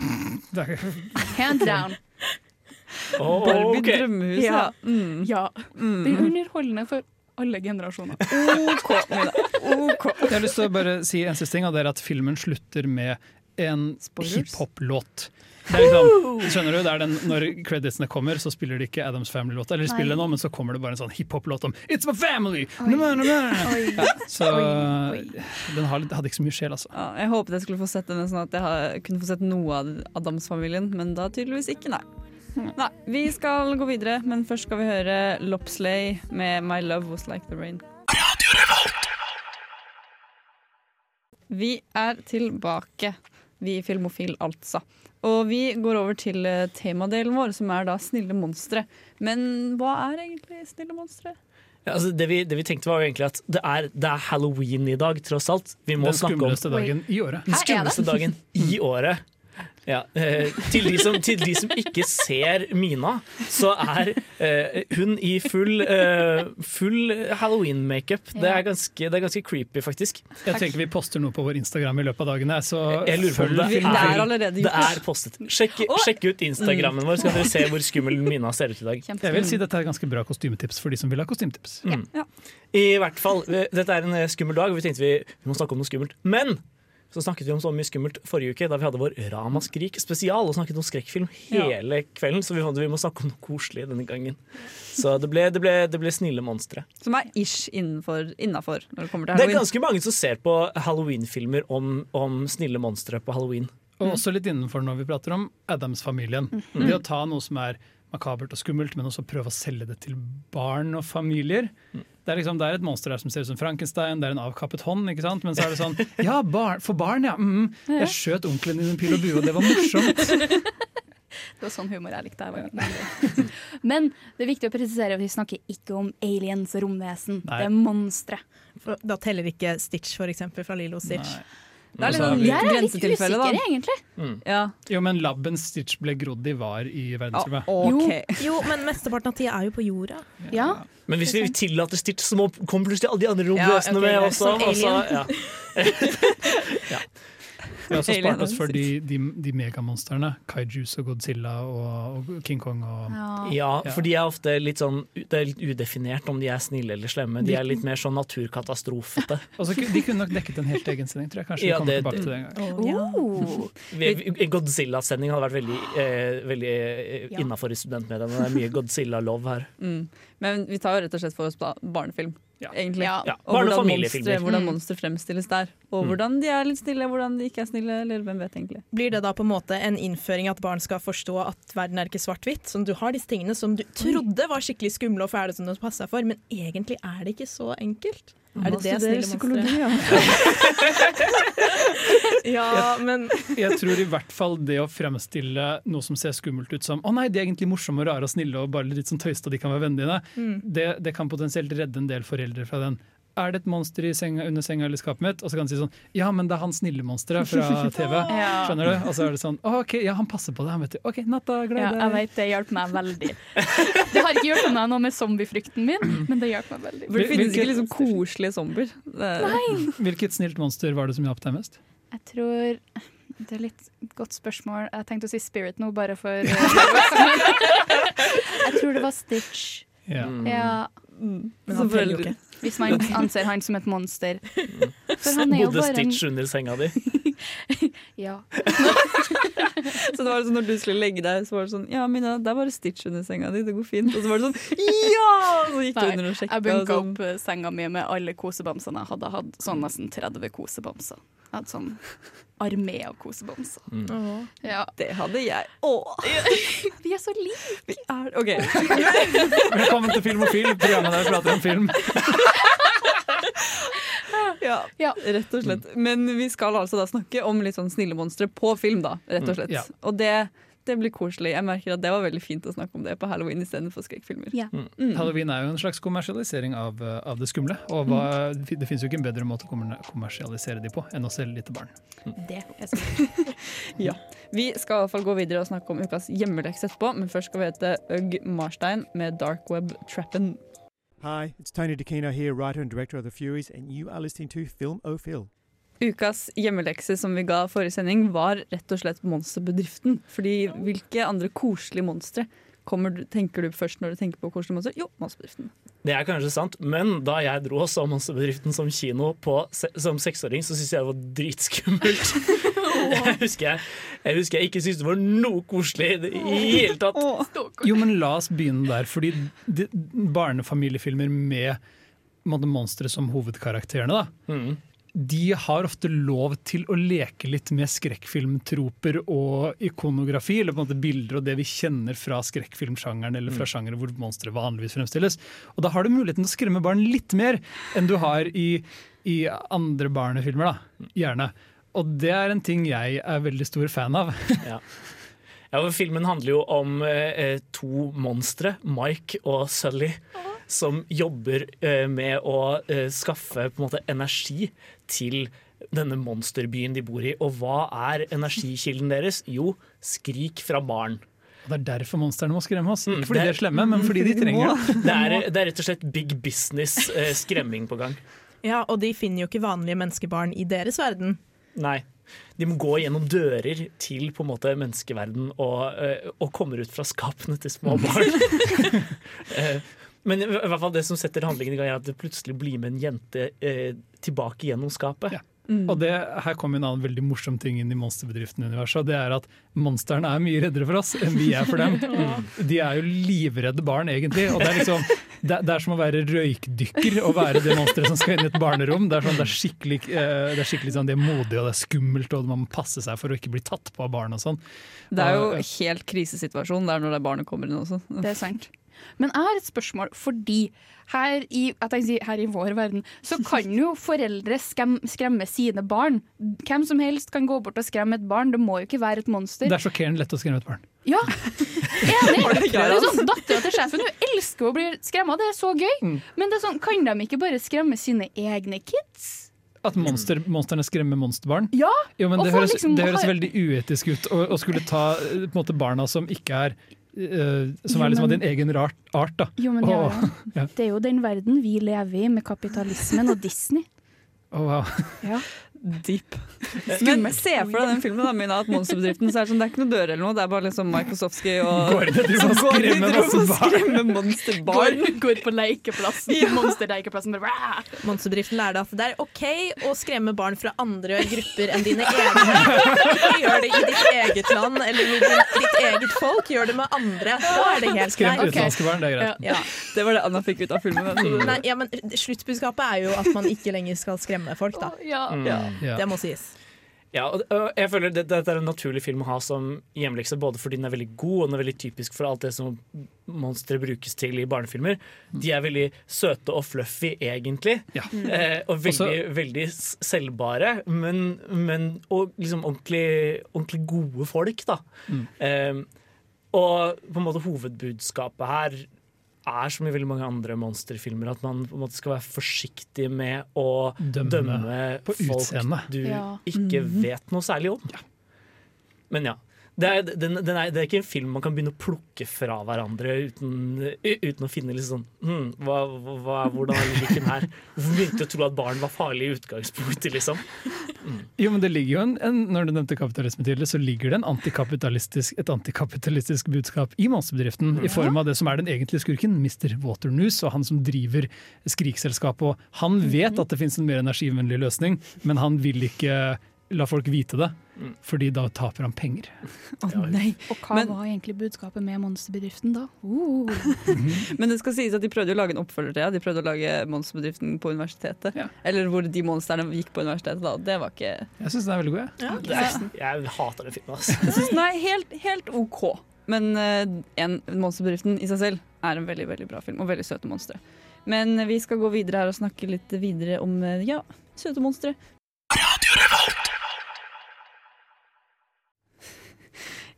Er, down. Oh, Barbie okay. drømmehuset, Ja. ja. Mm. ja. Mm. Det er underholdende for alle generasjoner. OK, okay. Jeg har lyst til å bare si en siste ting, og det er at filmen slutter med en hiphop-låt. Det er liksom, skjønner du, det er den, Når creditsene kommer, så spiller de ikke Adams Family-låta, Eller de spiller den nå, men så kommer det bare en sånn hiphop-låt om It's my family! Oi. Nå, nå, nå. Oi. Ja, så Oi, den hadde ikke så mye sjel, altså. Ja, jeg håpet jeg skulle få sett den sånn at jeg kunne få sett noe av Adams-familien, men da tydeligvis ikke, nei. Nei, Vi skal gå videre, men først skal vi høre Lopsley med My Love Was Like The Rain. Vi er tilbake, vi i Filmofil altså. Og vi går over til eh, temadelen vår, som er da snille monstre. Men hva er egentlig snille monstre? Ja, altså det, vi, det vi tenkte var jo egentlig at det er, det er halloween i dag, tross alt. Vi må Den snakke om skumleste dagen i året. Den skumleste dagen i året. Ja, eh, til, de som, til de som ikke ser Mina, så er eh, hun i full, eh, full halloween-makeup. Det, er ganske- det er ganske creepy, faktisk. Jeg tenker vi poster noe på vår Instagram i løpet av dagen. Så Jeg lurer på om det Det er det er postet. Sjekk, sjekk ut Instagrammen vår, så kan dere se hvor skummel Mina ser ut i dag. Jeg vil si dette er ganske bra kostymetips for de som vil ha kostymetips. Mm. I hvert fall, Dette er en skummel dag, og vi tenkte vi, vi må snakke om noe skummelt. Men så snakket vi om så mye skummelt forrige uke, da vi hadde vår Ramaskrik spesial og snakket om skrekkfilm hele kvelden. Så vi fant vi må snakke om noe koselig denne gangen. Så det ble, det ble, det ble snille monstre. Som er ish innenfor, innafor når det kommer til halloween? Det er ganske mange som ser på halloween-filmer om, om snille monstre på halloween. Og også litt innenfor når vi prater om Adams-familien. Mm. Det å ta noe som er makabert og skummelt, men også prøve å selge det til barn og familier. Det Det er, liksom, det er et monster der som ser ut som Frankenstein, det er en avkappet hånd. ikke sant? Men så er det sånn Ja, barn, for barn, ja! Mm, jeg skjøt onkelen din i en pil og bue, og det var morsomt. <laughs> Det var sånn humor jeg likte. Jeg var. Men det er viktig å presisere at vi snakker ikke om aliens og romvesen. Nei. Det er monstre. Da teller ikke Stitch, eksempel, fra Lilo Stitch. Det er litt Altså, sånn vi- litt grensetilfelle, da. egentlig. Mm. Ja. Jo, men laben Stitch ble grodd i var i verdensrommet. Jo, <laughs> jo, men mesteparten av tida er jo på jorda. Ja. Men hvis vi tillater Stitch, så må- kommer plutselig alle de andre Ja, romvesenene med også. Som og så- alien. ja. <laughs> <laughs> Vi har også spart oss for de, de, de megamonstrene. Kaijus og Godzilla og, og King Kong og Ja, for de er ofte litt sånn Det er litt udefinert om de er snille eller slemme. De er litt mer sånn naturkatastrofete. <laughs> Altså, De kunne nok dekket en helt egen sending, tror jeg. Kanskje Ja, vi kommer det- tilbake til det en gang. Oh. Godzilla-sending hadde vært veldig, eh, veldig eh, innafor i studentmediene. Det er mye Godzilla-lov her. Mm. Men vi tar jo rett og slett for oss barnefilm. barnefilm. Egentlig. Ja. Og og hvordan monstre, hvordan Mm. monstre fremstilles der. Og Mm. hvordan de er litt snille, hvordan de ikke er snille. Eller hvem vet egentlig. Blir det da på en måte en innføring at barn skal forstå at verden er ikke svart-hvitt? Sånn, du har disse tingene som du trodde var skikkelig skumle og fæle som du passa for, men egentlig er det ikke så enkelt. Er det det snille psykologi, <laughs> ja. ja, men Jeg tror i hvert fall det å fremstille noe som ser skummelt ut som å nei, de er egentlig morsomme og rare og snille og bare litt sånn tøyste og de kan være vennene dine, Mm. det, det kan potensielt redde en del foreldre fra den. Er det et monster i senga, under senga eller skapet mitt? Og så kan han si sånn Ja, men det er han snille monsteret fra <laughs> TV. Ja. Skjønner du? Og så er det sånn OK, ja, han passer på det, han vet du. OK, natta, glad Ja, jeg deg. vet det hjalp meg veldig. Det har ikke hjulpet meg noe med zombiefrykten min, men det hjalp meg veldig. For det finnes ikke liksom koselige zombier. Er- Nei. Hvilket snilt monster var det som hjalp deg mest? Jeg tror Det er litt godt spørsmål. Jeg tenkte å si Spirit nå, bare for <laughs> Jeg tror det var Stitch. Ja. Ja. Men han teller jo ikke. Hvis man <laughs> anser han som et monster. <laughs> For han er jo Bodde Stitch en under senga di? <laughs> Ja. Så det var sånn når du skulle legge deg, så var det sånn Ja, Mina, det var det Stitch under senga di, det går fint. Og så var det sånn Ja! Så gikk du under og sjekka. jeg bunka sånn. opp eh, senga mi med alle kosebamsene jeg hadde hatt. Sånn nesten 30 kosebamser. Jeg hadde sånn armé av kosebamser. Mm. Ja. Det hadde jeg. Åh. <laughs> Vi er så like! Vi er OK. <laughs> Velkommen til Film og film, programmet der vi prater om film. <laughs> Ja, rett og slett. Men vi skal altså da snakke om litt sånn snille monstre på film, da, rett og Mm, slett. ja. Og det, det blir koselig. Jeg merker at det var veldig fint å snakke om det på halloween istedenfor skrekkfilmer. Mm. Mm. Halloween er jo en slags kommersialisering av, eh, av det skumle. Og hva, det finnes jo ikke en bedre måte å kommersialisere de på enn å selge de til barn. Det er så <laughs> Ja. Vi skal i hvert fall gå videre og snakke om ukas hjemmelekse etterpå, men først skal vi hete Øgg Marstein med Dark Web Trappen. Hi, it's Tony DeCino here, writer and director of The Furies, and you are listening to Film O Phil. Ukas hjemmelekse som vi ga forrige sending, var rett og slett Monsterbedriften. Fordi hvilke andre koselige monstre du- tenker du først når du tenker på koselige monstre? Jo, Monsterbedriften. Det er kanskje sant, men da jeg dro og så Monsterbedriften som kino på, som seksåring, så syntes jeg det var dritskummelt. <laughs> Jeg husker jeg, jeg husker jeg ikke syntes det var noe koselig i det hele tatt. Jo, men la oss begynne der, fordi de, barnefamiliefilmer med monstre som hovedkarakterene, da, de har ofte lov til å leke litt med skrekkfilmtroper og ikonografi, eller på en måte bilder og det vi kjenner fra skrekkfilmsjangeren eller fra sjangere hvor monstre vanligvis fremstilles. Og da har du muligheten til å skremme barn litt mer enn du har i, i andre barnefilmer, da. Gjerne. Og det er en ting jeg er veldig stor fan av. <laughs> Ja. Ja, for Filmen handler jo om eh, to monstre, Mike og Sully, som jobber eh, med å eh, skaffe på en måte energi til denne monsterbyen de bor i. Og hva er energikilden deres? Jo, skrik fra barn. Det er derfor monstrene må skremme oss. Ikke fordi de er slemme, men fordi de <laughs> trenger det. Det er, det er rett og slett big business-skremming på gang. Ja, og de finner jo ikke vanlige menneskebarn i deres verden. Nei. De må gå gjennom dører til på en måte menneskeverden og, eh, og kommer ut fra skapene til små barn. <laughs> <laughs> Men i hvert fall det som setter handlingen i gang, er at det plutselig blir med en jente eh, tilbake gjennom skapet. Og det, Her kommer en annen veldig morsom ting inn i monsterbedriften-universet. og Det er at monstrene er mye reddere for oss enn vi er for dem. <laughs> De er jo livredde barn, egentlig. og Det er liksom, det, det er som å være røykdykker og være det monsteret som skal inn i et barnerom. Det er, sånn, det er skikkelig, eh, det er skikkelig sånn, det er modig og det er skummelt, og man må passe seg for å ikke bli tatt på av barn og sånn. Det er jo helt krisesituasjon der når det er barnet kommer inn også. Det er sant. Men jeg har et spørsmål, fordi her i, jeg si, her i vår verden så kan jo foreldre skrem, skremme sine barn. Hvem som helst kan gå bort og skremme et barn, det må jo ikke være et monster. Det er sjokkerende lett å skremme et barn. Ja, enig! <laughs> Er sånn, Dattera til sjefen hun elsker å bli skremma, det er så gøy. Mm. Men det er sånn, kan de ikke bare skremme sine egne kids? At monster, monstrene skremmer monsterbarn? Ja, Jo, men det høres, liksom det høres veldig uetisk ut å, skulle ta eh, på en måte, barna som ikke er Som Jo, er liksom av din egen art. art da. Jo, men det er, jo, <laughs> ja. det er jo den verden vi lever i, med kapitalismen og Disney. Åh, wow. Ja. Deep. Men se for deg den filmen da, Mina, at monsterbedriften så er det, sånn, det er ikke noe dører eller noe, det er bare liksom Microsoftsky og Går inn går inn skremmer og barn. skremmer monsterbarn. Går, går på lekeplassen. Monsterlekeplassen. Monsterbedriften lærer deg at det er OK å skremme barn fra andre grupper enn dine egne. Gjør det i ditt eget land eller i ditt, ditt eget folk. Gjør det med andre. Da er det helt Skrem greit. utenlandske barn, det er greit. Ja. Det var det Anna fikk ut av filmen. Nei, ja, men Sluttbudskapet er jo at man ikke lenger skal skremme folk, da. Ja. Ja. Det må sies. Ja, jeg føler det, Dette er en naturlig film å ha som hjemlekse, både fordi den er veldig god og den er veldig typisk for alt det som monstre brukes til i barnefilmer. De er veldig søte og fluffy, egentlig. Eh, og veldig, Også- veldig selvbare, men, men og liksom ordentlig, ordentlig gode folk, da. Mm. Eh, og på en måte hovedbudskapet her er som i veldig mange andre monsterfilmer, at man på en måte skal være forsiktig med å Dømme dømme, på folk utseende. du Ja. ikke Mhm. vet noe særlig om. Men ja. Det er, den, den er, det er ikke en film man kan begynne å plukke fra hverandre uten, uten å finne litt sånn hm, hva, hva, Hvordan er logikken her? Hvorfor begynte å tro at barn var farlige i utgangspunktet, liksom? Jo, men det ligger jo en, en, Når du nevnte kapitalisme tidligere, så ligger det en antikapitalistisk, et antikapitalistisk budskap i monsterbedriften. I form av det som er den egentlige skurken, Mr. Waternoose, og han som driver Skrikselskapet. Og han vet at det finnes en mer energivennlig løsning, men han vil ikke la folk vite det, fordi da taper han penger. nei. Og hva Men- var egentlig budskapet med monsterbedriften da? Uh. <laughs> Men det skal sies at de prøvde å lage en oppfølger til det. De prøvde å lage monsterbedriften på universitetet. Eller hvor de monstrene gikk på universitetet. Da. Det var ikke Jeg syns den er veldig god. Jeg. Ja, det er, jeg hater den filmen, altså. Jeg synes den er helt, helt OK. Men uh, en, Monsterbedriften i seg selv er en veldig veldig bra film, og veldig søte monstre. Men vi skal gå videre her og snakke litt videre om eh, ja, søte monstre.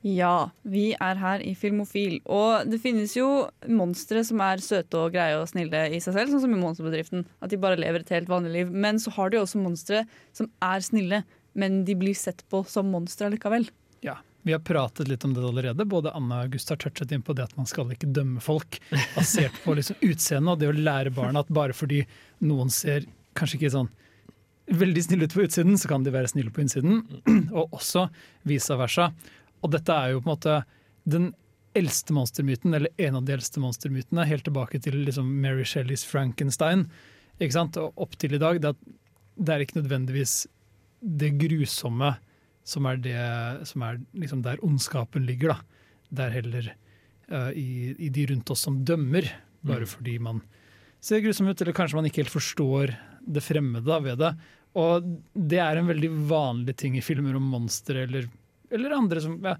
Ja, vi er her i Filmofil. Og det finnes jo monstre som er søte og greie og snille i seg selv, sånn som i Monsterbedriften. At de bare lever et helt vanlig liv. Men så har de også monstre som er snille, men de blir sett på som monstre likevel. Ja, Vi har pratet litt om det allerede. Både Anna og August har touchet inn på det at man skal ikke dømme folk basert på liksom utseendet, og det å lære barna at bare fordi noen ser kanskje ikke sånn veldig snille ut på utsiden, så kan de være snille på innsiden. Og også vice versa. Og dette er jo på en måte den eldste monstermyten, eller en av de eldste monstermytene, helt tilbake til liksom Mary Shelleys Frankenstein. Ikke sant? Og opp til i dag. Det, det er ikke nødvendigvis det grusomme som er, det, som er liksom der ondskapen ligger. da. Det er heller uh, i, i de rundt oss som dømmer, bare Mm. fordi man ser grusom ut, eller kanskje man ikke helt forstår det fremmede da, ved det. Og det er en veldig vanlig ting i filmer om monstre eller, eller andre som ja.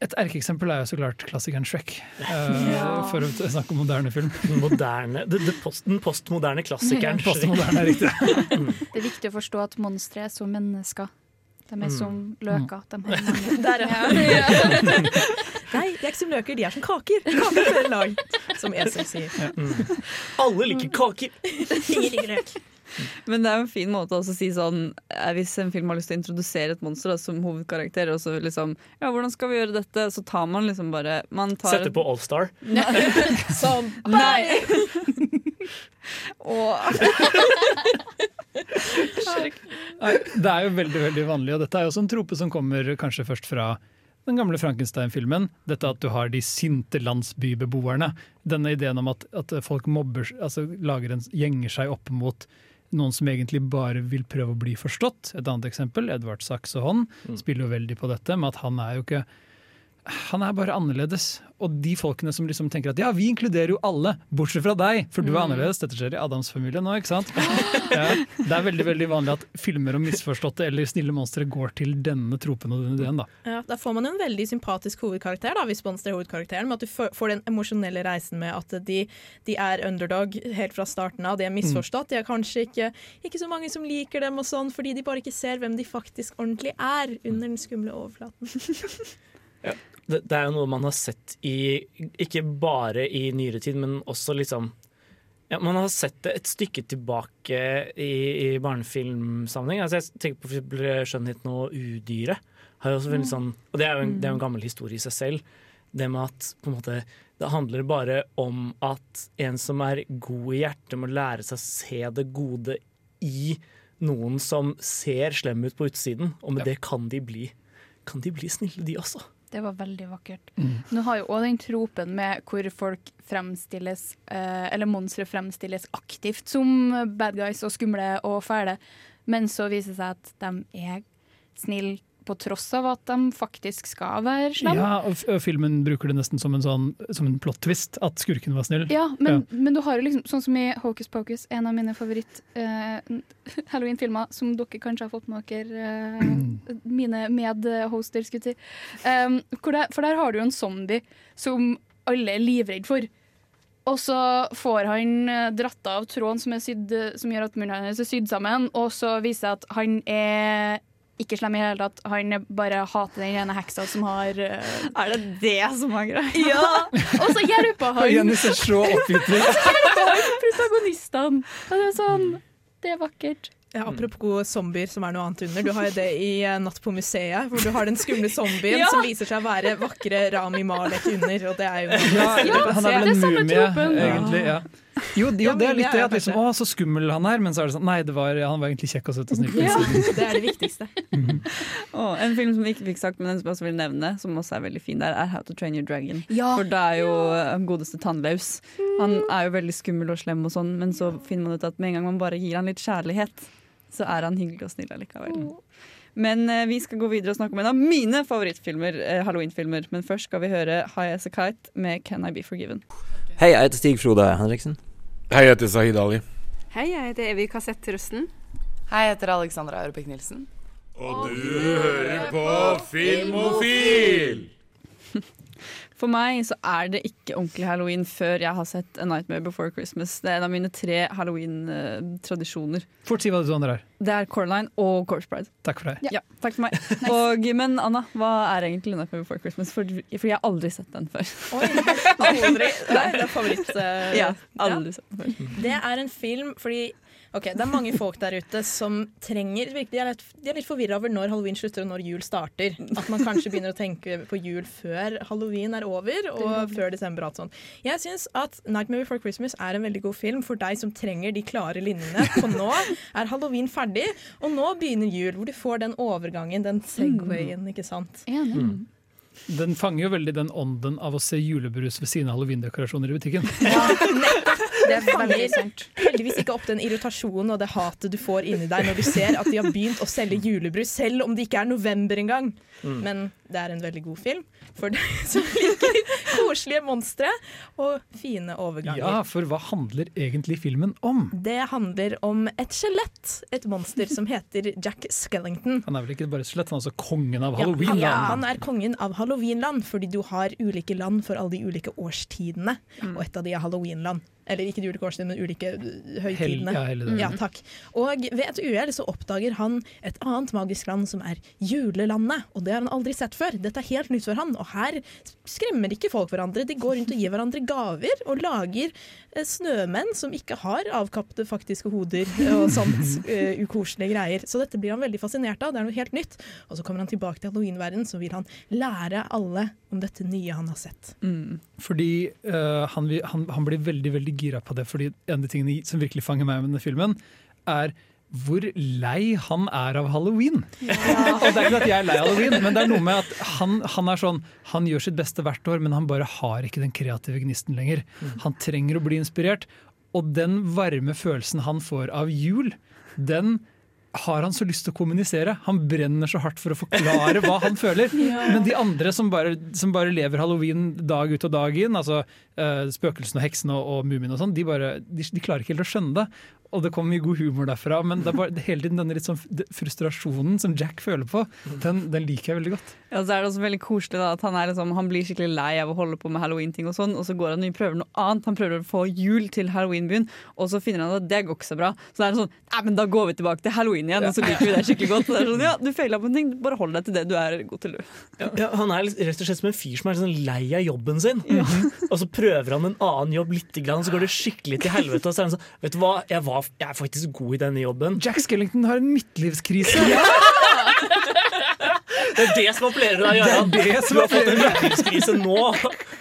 Et erkeeksempel er jo så klart klassikeren Shrek, uh, Ja. for å snakke om moderne film. Moderne, det, det post, den postmoderne klassikeren. Ja, postmoderne er riktig. Det er viktig å forstå at monstre er som mennesker. De er Mm. som løker. De har mange. <laughs> Der, ja. <laughs> <laughs> Nei, de er ikke som løker, de er som kaker. Kaker flere lag, som Esel sier. Alle liker kaker! Ingen liker løk. Men det er jo en fin måte også å si sånn eh, Hvis en film har lyst til å introdusere et monster da, som hovedkarakter, og så liksom Ja, hvordan skal vi gjøre dette? Så tar man liksom bare man tar Sette på Allstar. <laughs> Som Nei! <laughs> Og det er jo veldig veldig vanlig, og dette er jo også en trope som kommer kanskje først fra den gamle Frankenstein-filmen. Dette at du har de sinte landsbybeboerne. Denne ideen om at, at folk mobber, altså lager en, gjenger seg opp mot noen som egentlig bare vil prøve å bli forstått. Et annet eksempel, Edvard Saxehånd, spiller jo veldig på dette med at han er jo ikke han er bare annerledes. Og de folkene som liksom tenker at ja, vi inkluderer jo alle, bortsett fra deg, for du er Mm. annerledes. Dette skjer i Adams familie nå, ikke sant? Ja, det er veldig veldig vanlig at filmer om misforståtte eller snille monstre går til denne tropen og denne ideen. da. Ja, da får man jo en veldig sympatisk hovedkarakter, da, hvis Monster er hovedkarakteren. Med at du får den emosjonelle reisen med at de, de er underdog helt fra starten av. De er misforstått. De er kanskje ikke, ikke så mange som liker dem, og sånn, fordi de bare ikke ser hvem de faktisk ordentlig er under den skumle overflaten. <laughs> Det, det er jo noe man har sett i Ikke bare i nyere tid, men også liksom ja, Man har sett det et stykke tilbake i, i barnefilmsammenheng. Altså, jeg tenker på for eksempel 'Skjønnheten og udyret'. Har jo også Mm. sånn, og det er, jo en, det er jo en gammel historie i seg selv. Det med at på en måte, det handler bare om at en som er god i hjertet, må lære seg å se det gode i noen som ser slem ut på utsiden. Og med det kan de bli Kan de bli snille, de også. Det var veldig vakkert. Mm. Nå har jo òg den tropen med hvor folk fremstilles, eh, eller monstre fremstilles aktivt som bad guys og skumle og fæle, men så viser det seg at de er snille på tross av at de faktisk skal være slemme. Ja, og, filmen bruker det nesten som en, sånn, som en plot twist, at skurken var snill. Ja, men, men du har jo liksom, sånn som i Hocus Pocus, en av mine favoritt-halloween-filmer, <laughs> som dere kanskje har fått med dere, eh, mine medhoster, skulle jeg si. Um, for der har du jo en zombie som alle er livredd for. Og så får han eh, dratt av tråden som, er sydd, som gjør at munnen hans er sydd sammen, og så viser det at han er ikke slem i det hele tatt. Han bare hater den ene heksa som har Er det det som er greia? Ja! Og så hjelper han <laughs> Jenny ser så oppgitt <laughs> ut. protagonistene. Og det er sånn Det er vakkert. Ja, apropos zombier, som er noe annet under. Du har jo det i eh, Natt på museet, hvor du har den skumle zombien Ja. som viser seg å være vakre Rami Malek under, og det er jo Ja, han er vel en mumie, egentlig. Ja. Jo, jo, det er litt det at liksom, å, så skummel han er, men så er det sånn Nei, det var, han var egentlig kjekk og søt og snill. Ja. <laughs> Det er det viktigste. <laughs> oh, en film som vi ikke fikk sagt, men som jeg også vil nevne, som også er veldig fin der, er How to Train Your Dragon. Ja. For da er jo han godeste tannløs. Han er jo veldig skummel og slem og sånn, men så finner man ut at med en gang man bare gir han litt kjærlighet, så er han hyggelig og snill allikevel. Men eh, vi skal gå videre og snakke om en av mine favorittfilmer, eh, Halloween-filmer. Men først skal vi høre High As A Kite med Can I Be Forgiven. Hei, jeg heter Stig Frode Henriksen. Hei, jeg heter Sahid Ali. Hei, jeg heter Evy Kassett Rusten. Hei, jeg heter Alexandra Aurebekk Nilsen. Og du hører på Filmofil! For meg så er det ikke ordentlig halloween før jeg har sett A Nightmare Before Christmas. Det er en av mine tre halloween-tradisjoner. Fort si hva du andre er. Det er Coraline og Corpse Pride. Takk for det. Ja, takk for meg. <laughs> Og, men Anna, hva er egentlig A Nightmare Before Christmas? For, for jeg har aldri sett den før. Oi, Aldri. <laughs> Nei, det er favoritt. Uh, Ja, aldri sett den før. Det er en film fordi Ok, Det er mange folk der ute som trenger virkelig, De er litt, de er litt forvirra over når halloween slutter og når jul starter. At man kanskje begynner å tenke på jul før halloween er over, og før desember. og alt sånt. Jeg syns at 'Nightmare Before Christmas' er en veldig god film for deg som trenger de klare linjene. For nå er halloween ferdig, og nå begynner jul, hvor du får den overgangen, den segwayen, ikke sant. Mm. Den fanger jo veldig den ånden av å se julebrus ved siden av halloweendekorasjoner i butikken. Det fanger heldigvis ikke opp den irritasjonen og det hatet du får inni deg når du ser at de har begynt å selge julebrus, selv om det ikke er november engang. Mm. Men det er en veldig god film for deg <laughs> som liker koselige monstre og fine overganger. Ja, for hva handler egentlig filmen om? Det handler om et skjelett, et monster som heter Jack Skellington. Han er vel ikke bare et skjelett, han er også kongen av Ja, han, han er kongen av halloweenland, fordi du har ulike land for alle de ulike årstidene. Mm. Og et av de er halloweenland. Eller ikke de ulike årstidene, men ulike høytidene. høytidene. ja, ja, takk. Og ved et uhell så oppdager han et annet magisk land som er julelandet. Og det har han aldri sett før. Dette er helt nytt for han. Og her skremmer ikke folk hverandre. De går rundt og gir hverandre gaver og lager eh, snømenn som ikke har avkapte faktiske hoder og sånt uh, <laughs> ukoselige greier. Så dette blir han veldig fascinert av. Det er noe helt nytt. Og så kommer han tilbake til halloweenverdenen, så vil han lære alle om dette nye han har sett. Fordi uh, han, han, han blir veldig veldig gira på det, fordi en av de tingene som virkelig fanger meg med denne filmen, er hvor lei han er av halloween. <laughs> og det er ikke at jeg er lei av halloween, men det er noe med at han, han er sånn Han gjør sitt beste hvert år, men han bare har ikke den kreative gnisten lenger. Han trenger å bli inspirert, og den varme følelsen han får av jul, den har han så lyst til å kommunisere. Han brenner så hardt for å forklare hva han føler. <laughs> Ja. Men de andre som bare, som bare lever halloween dag ut og dag inn, altså eh, spøkelsene og heksene og, og mumien og sånn, de, de, de klarer ikke helt å skjønne det. og det kommer mye god humor derfra. Men det er bare det, hele tiden denne litt sånn frustrasjonen som Jack føler på, den, den liker jeg veldig godt. Ja, så er det også veldig koselig da, at han, er liksom, han blir skikkelig lei av å holde på med halloween-ting, og sånn, og så går han og prøver noe annet. Han prøver å få jul til halloween-byen, og så finner han at det går ikke så bra. Så det er sånn Nei, men da går vi tilbake til halloween igjen, og så liker vi det skikkelig godt. Så det er sånn, ja, du feila på en ting, bare hold deg til det du er god til, du. Ja, han er rett og slett som en fyr som er sånn lei av jobben sin. Og så prøver han en annen jobb litt, så går det skikkelig til helvete. Og så er han sånn Vet du hva, jeg, var, jeg er faktisk god i denne jobben. Jack Skellington har en midtlivskrise. <laughs> <laughs> Det er det som appellerer deg, Jarand. Det det som Du har fått en midtlivskrise nå,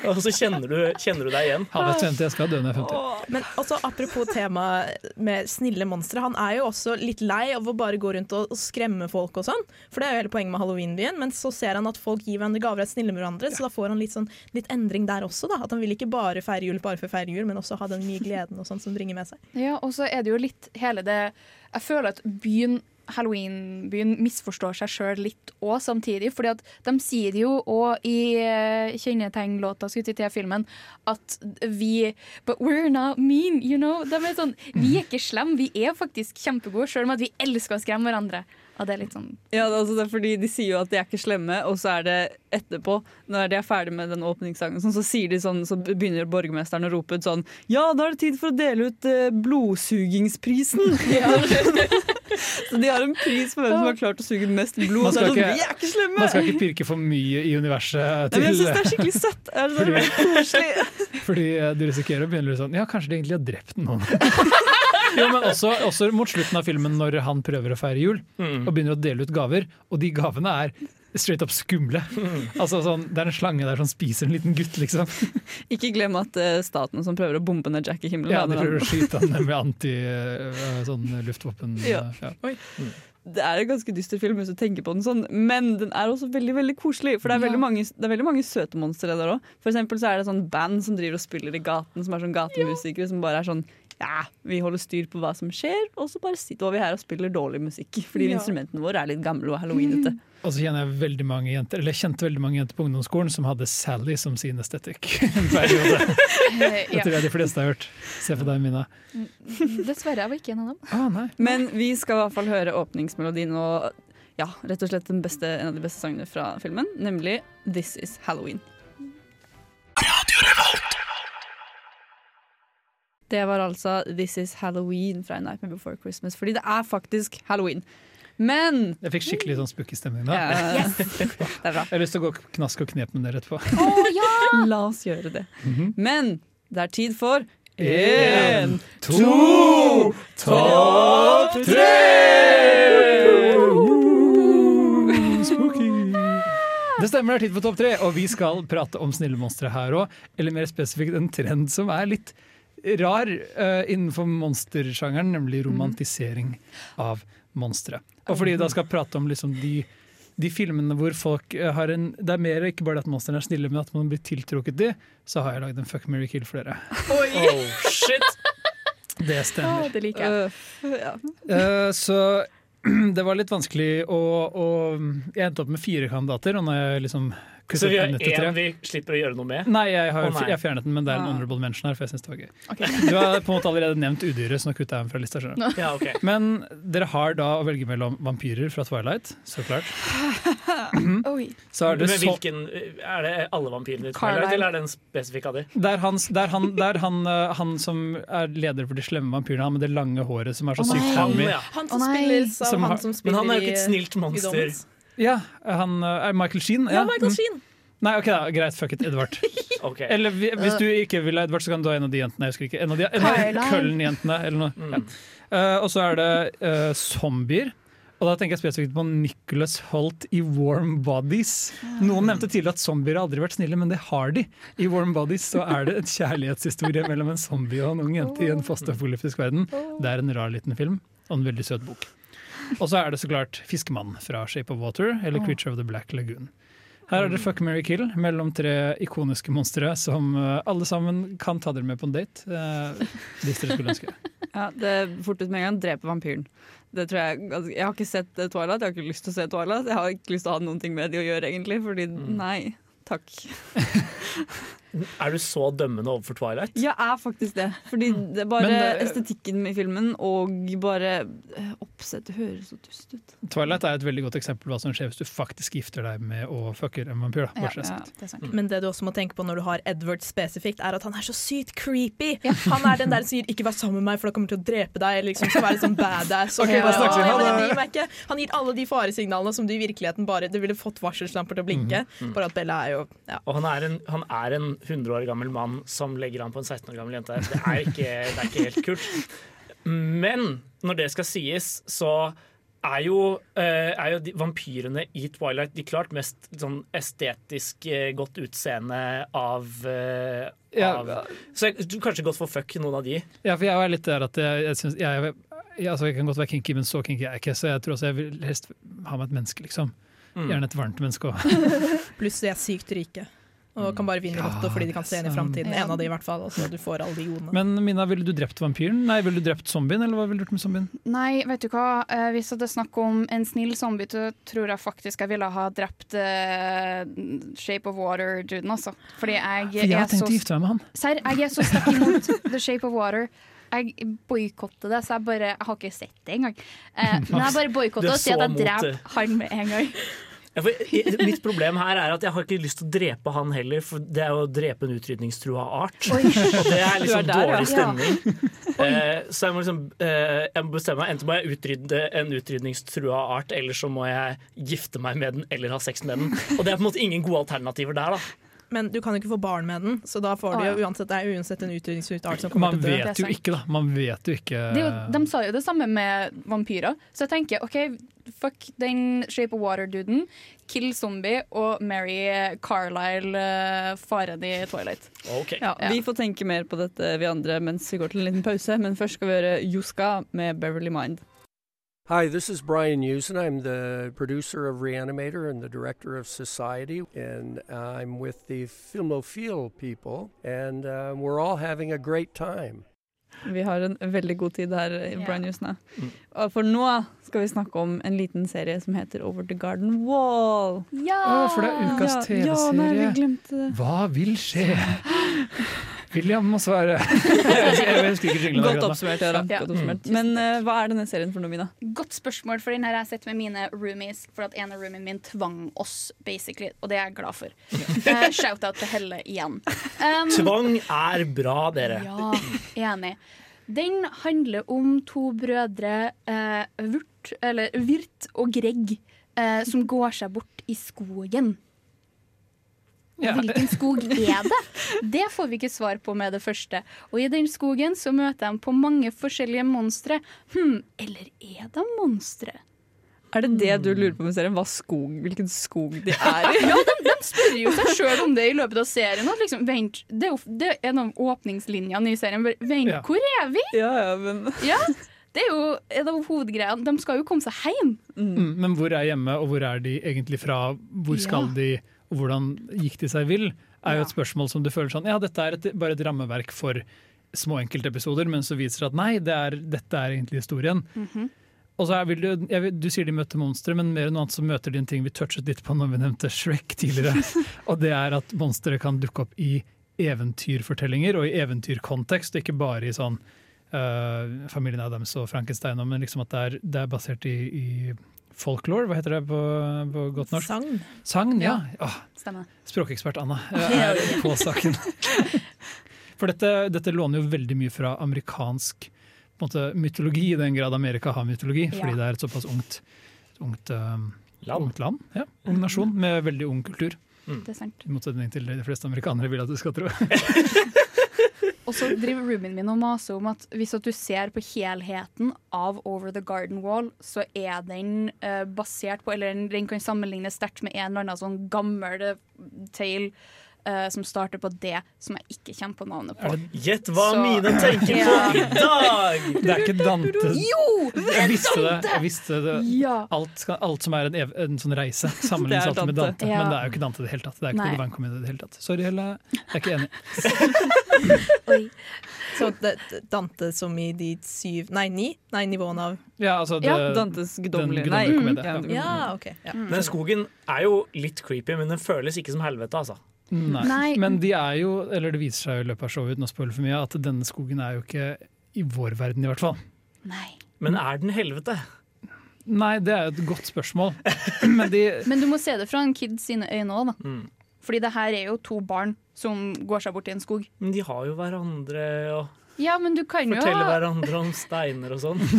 og så kjenner du, kjenner du deg igjen. Ja, vet du, jeg skal dø når jeg er 50. Men også apropos tema med snille monstre. Han er jo også litt lei av å bare gå rundt og, og skremme folk og sånn. For det er jo hele poenget med halloweenbyen. Men så ser han at folk gir hverandre gaver og er snille med hverandre, så da får han litt, sånn, litt endring der også. da. At han vil ikke bare feire jul bare for å feire jul, men også ha den mye gleden og sånn som bringer med seg. Ja, og så er det jo litt hele det Jeg føler at byen Halloween-byen misforstår seg sjøl litt òg samtidig. fordi at de sier jo òg i eh, kjennetegnlåta i til filmen at vi But we're not mean, you know. De er sånn, vi er ikke slemme, vi er faktisk kjempegode, sjøl om at vi elsker å skremme hverandre. Og det er litt sånn Ja, det altså det er fordi De sier jo at de er ikke slemme, og så er det etterpå, når de er ferdig med den åpningssangen, sånn, så sier de sånn, så begynner borgermesteren å rope ut sånn Ja, da er det tid for å dele ut eh, Ja. <laughs> <laughs> så de har en pris for hvem som har klart å suge mest blod. Man skal, er sånn, ikke, vi er ikke slemme! man skal ikke pirke for mye i universet. Nei, Til, men jeg syns det er skikkelig søtt. Er det Fordi- <laughs> Fordi eh, du risikerer å begynne sånn Ja, kanskje de egentlig har drept noen. Jo, men også, også mot slutten av filmen, når han prøver å feire jul og begynner å dele ut gaver, og de gavene er straight up skumle. Altså sånn, Det er en slange der som spiser en liten gutt, liksom. <laughs> Ikke glem at uh, staten som prøver å bombe ned Jack i himmelen Ja, De prøver å skyte han med <laughs> anti uh, sånn luftvåpen. Ja. eh, Det er en ganske dyster film hvis du tenker på den sånn, men den er også veldig veldig koselig. For det er, Ja. veldig, mange, det er veldig mange søte monstre der òg. For eksempel så er det sånn band som driver og spiller i gaten, som er sånn gatemusikere som bare er sånn ja, vi holder styr på hva som skjer, og så bare sitter vi her og spiller dårlig musikk. Fordi Ja. instrumentene våre er litt gamle og halloweenete. Og så kjenner jeg veldig mange jenter Eller jeg kjente veldig mange jenter på ungdomsskolen som hadde Sally som sin estetikk. <laughs> en periode. <laughs> Det tror jeg de fleste har hørt. Se på deg, Mina. Dessverre, jeg var ikke en av dem. Ah, Men vi skal i hvert fall høre åpningsmelodien og ja, rett og slett den beste, en av de beste sangene fra filmen, nemlig This Is Halloween. Det var altså This Is Halloween fra A Nightmare Before Christmas, fordi det er faktisk halloween. Men Jeg fikk skikkelig sånn spooky stemning da. Ja. Yes. <laughs> Det er bra. Jeg har lyst til å gå og knaske og knep med dere etterpå. <laughs> La oss gjøre det. Mhm. Men det er tid for Én, to, topp tre! Spooky. Det stemmer, det er tid for topp tre, og vi skal prate om snille monstre her òg. Eller mer spesifikt en trend som er litt rar uh, innenfor monstersjangeren, nemlig romantisering av monstre. Og fordi vi da skal prate om liksom de, de filmene hvor folk eh, har en Det er mer ikke bare at monstrene er snille, men at man blir tiltrukket de, så har jeg lagd en Fuck, marry, kill for dere. Oh, shit! Det stemmer. det liker jeg. ja. uh, så <clears throat> det var litt vanskelig å, å Jeg endte opp med fire kandidater. Og når jeg liksom Så vi har én vi slipper å gjøre noe med? Nei, jeg har oh, nei. jeg fjernet den, men det er en Ah. honorable mention her. For jeg synes det var gøy okay. Du har på en måte allerede nevnt udyret, så nå kutter jeg den fra lista. Ja, okay. Men dere har da å velge mellom vampyrer fra Twilight, så klart. <laughs> Så er det Men så hvilken, er det alle vampyrene i Twilight, eller er det en spesifikk av de? det er, han, det er, han, det er han, eh, han som er leder for de slemme vampyrene, han med det lange håret som er så oh, sykt hammy. Han, ja. Han som Å, nei. Som han har- som Men han er jo ikke et snilt monster. Ja, han eh, er Michael Sheen. Ja, Michael Mm. Sheen. Nei, ok da, greit, fuck it, Edvard. <laughs> okay. Eller hvis du ikke vil ha Edvard, så kan du ha en av de jentene. Jeg husker ikke. En av de en av Carlisle. Køllen-jentene, eller noe. Ja. Uh, og så er det uh, zombier. Og da tenker jeg spesifikt på Nicholas Holt i Warm Bodies. Noen nevnte tidligere at zombier har aldri vært snille, men det har de. I Warm Bodies så er det en kjærlighetshistorie mellom en zombie og en ung jente i en postapokalyptisk verden. Det er en rar liten film og en veldig søt bok. Og så er det så klart Fiskemannen fra Shape of Water eller Creature of the Black Lagoon. Her er det Fuck, marry, kill mellom tre ikoniske monstre som eh, alle sammen kan ta dere med på en date. eh, hvis dere skulle ønske. <laughs> Ja, det er fort ut med en gang. Drepe vampyren. Det tror Jeg altså, jeg har ikke sett eh, Twilight, jeg har ikke lyst til å se Twilight. Jeg har ikke lyst til å ha noen ting med de å gjøre, egentlig. Fordi nei, takk. <laughs> Er du så dømmende overfor Twilight? Jeg er faktisk det. Fordi det er bare Men, eh, estetikken i filmen og bare eh, oppsettet høres så dust ut. Twilight er et veldig godt eksempel på hva som skjer hvis du faktisk gifter deg med å fucker en vampyr. Ja, ja, det er. Men det du også må tenke på når du har Edward spesifikt, er at han er så sykt creepy. Han er den der som sier 'ikke vær sammen med meg, for da kommer til å drepe deg'. Eller liksom skal være sånn badass. Og Ok, bare, snakkes ja, men jeg meg ikke. Han gir alle de faresignalene som du i virkeligheten bare Det ville fått varselslamper til å blinke. Mhm. Bare at Bella er jo ja. Og han er, en, han er en 100 år gammel mann som legger an på en 16 år gammel jente. Det er ikke, det er ikke helt kult. Men når det skal sies, så er jo, eh, er jo de, vampyrene i Twilight de klart mest sånn estetisk eh, godt utseende av, av Ja, Så jeg tror kanskje godt for fuck noen av de. Ja, for jeg er litt der at jeg, jeg, synes, jeg, jeg, altså jeg kan godt være kinky, men så kinky er jeg ikke. Så jeg tror også jeg vil helst ha med et menneske, liksom. Mm. Gjerne et varmt menneske òg. Pluss de er sykt rike. Og kan bare vinne i lotto fordi de kan se inn i framtiden. En av de i hvert fall. Altså, du får alle de godene. Men Mina, ville du drept vampyren? Nei, ville du drept zombien, eller hva ville du gjort med zombien? Nei, vet du hva. Eh, hvis det er snakk om en snill zombie, så tror jeg faktisk jeg ville ha drept uh, Shape of Water-duden, altså. Fordi jeg, For jeg har er tenkt så å gifte meg med han. Serr, jeg er så sterk imot The Shape of Water. Jeg boikotter det, så jeg bare Jeg har ikke sett det engang. Eh, men jeg bare boikotter er og sier at jeg dreper han med en gang. Ja, mitt problem her er at jeg har ikke lyst til å drepe han heller, for det er jo å drepe en utrydningstrua art. Oi. Og det er liksom er der, dårlig stemning. Eh, så jeg må liksom eh, Jeg må bestemme meg. Enten må jeg utrydde en utrydningstrua art, eller så må jeg gifte meg med den eller ha sex med den. Og det er på en måte ingen gode alternativer der, da. Men du kan jo ikke få barn med den, så da får du jo uansett, det er uansett en som kommer Man til å dø. vet jo ikke, da. Man vet jo ikke Det jo, de sa jo det samme med vampyrer, så jeg tenker OK, fuck den Shape of Water-duden. Kill zombie og marry Carlisle, uh, faren i Twilight. Ja, vi får tenke mer på dette vi andre mens vi går til en liten pause, men først skal vi høre Juska med Beverly Mind. Hi, this is Brian Usen. I'm the producer of Reanimator and the director of Society, and I'm with the Filmophile people, and uh, we're all having a great time. Vi har en veldig god tid her, Brian Jusne. For nå skal vi snakke om en liten serie som heter Over the Garden Wall. Ja! Oh, for det er ukas Ja, ja, nei, vi TV-serie. glemte det. Hva vil skje? <laughs> William må svare. <laughs> Jeg Godt oppsummert. Ja. Godt oppsummert. Men uh, hva er denne serien for noe, Mina? Godt spørsmål, for den her har jeg sett med mine roomies, for at en av roomien min tvang oss, basically, og det er jeg glad for. Uh, <laughs> Shout-out til Helle igjen. Um, Tvang er bra, dere. Ja, enig. Den handler om to brødre, uh, Vurt, eller Virt og Greg, eh, som går seg bort i skogen. Ja. Hvilken skog <laughs> er det? Det får vi ikke svar på med det første. Og i den skogen så møter de på mange forskjellige monstre. Hm, eller er de monstre? Er det det du lurer på med serien? Hva skog, hvilken skog de <laughs> er i? Ja, de, de spør jo seg sjøl om det i løpet av serien. At liksom, vent, det er jo det er en av åpningslinjene i serien. Vent, Ja. hvor er vi? Ja, ja, men Ja, det er jo en av hovedgreiene. De skal jo komme seg hjem. Mm, men hvor er hjemme, og hvor er de egentlig fra? Hvor skal Ja. de, og hvordan gikk de seg vill? Er jo et spørsmål som du føler sånn Ja, dette er et, bare et rammeverk for små enkeltepisoder, men så viser det at nei, det er, dette er egentlig historien. Og så vil du, vil- du sier de møter monstre, men mer enn noe annet så møter de en ting vi touchet litt på når vi nevnte Shrek tidligere. <laughs> og det er at monstre kan dukke opp i eventyrfortellinger og i eventyrkontekst, og ikke bare i sånn uh, familien Adams og Frankenstein, men liksom at det er, det er basert i, i folklore, hva heter det på, på godt norsk? Sagn. Sagn, ja. ja. Stemmer. språkekspert Anna <laughs> er på saken. <laughs> For dette, dette låner jo veldig mye fra amerikansk på en måte, mytologi, i den grad Amerika har mytologi, Ja. fordi det er et såpass ungt, ungt, øh, Land. ungt land. Ja, ung nasjon med veldig ung kultur. Det er sant. I motsetning til det de fleste amerikanere vil at du skal tro. <laughs> Og så driver roomien min og maser om at hvis at du ser på helheten av Over the Garden Wall, så er den uh, basert på Eller den, den kan sammenlignes sterkt med en eller annen sånn gammel eh, tale eh, som starter på det, som jeg ikke kommer på navnet på. Gjett hva Så- mine tenker på i dag! Det er ikke Dante. Jo! Det er Jeg visste det. Dante! Jeg visste det. Ja. Alt, alt som er en, ev en sånn reise, <laughs> sammenlignes alltid med Dante. Ja. Men det er jo ikke Dante i det hele tatt. Det er ikke Nei. i det hele tatt. Sorry, Helle. Jeg er ikke enig. <laughs> Så det, Dante som i de syv Nei, ni? Nei, nivåene av Ja, altså det, Ja, Dantes guddommelige Nei, komedie, ja, ja. Ja, OK. Ja. Den skogen er jo litt creepy, men den føles ikke som helvete, altså. Nei. Nei. Men de er jo, eller det viser seg jo i løpet av showet uten å spoile for mye, at denne skogen er jo ikke i vår verden, i hvert fall. Nei. Men er den helvete? Nei, det er jo et godt spørsmål. <clears throat> Men de Men du må se det fra en kid sine øyne òg, da. Mm. Fordi det her er jo to barn som går seg bort i en skog. Men de har jo hverandre og Ja, men du kan jo forteller hverandre om steiner og sånn. <laughs>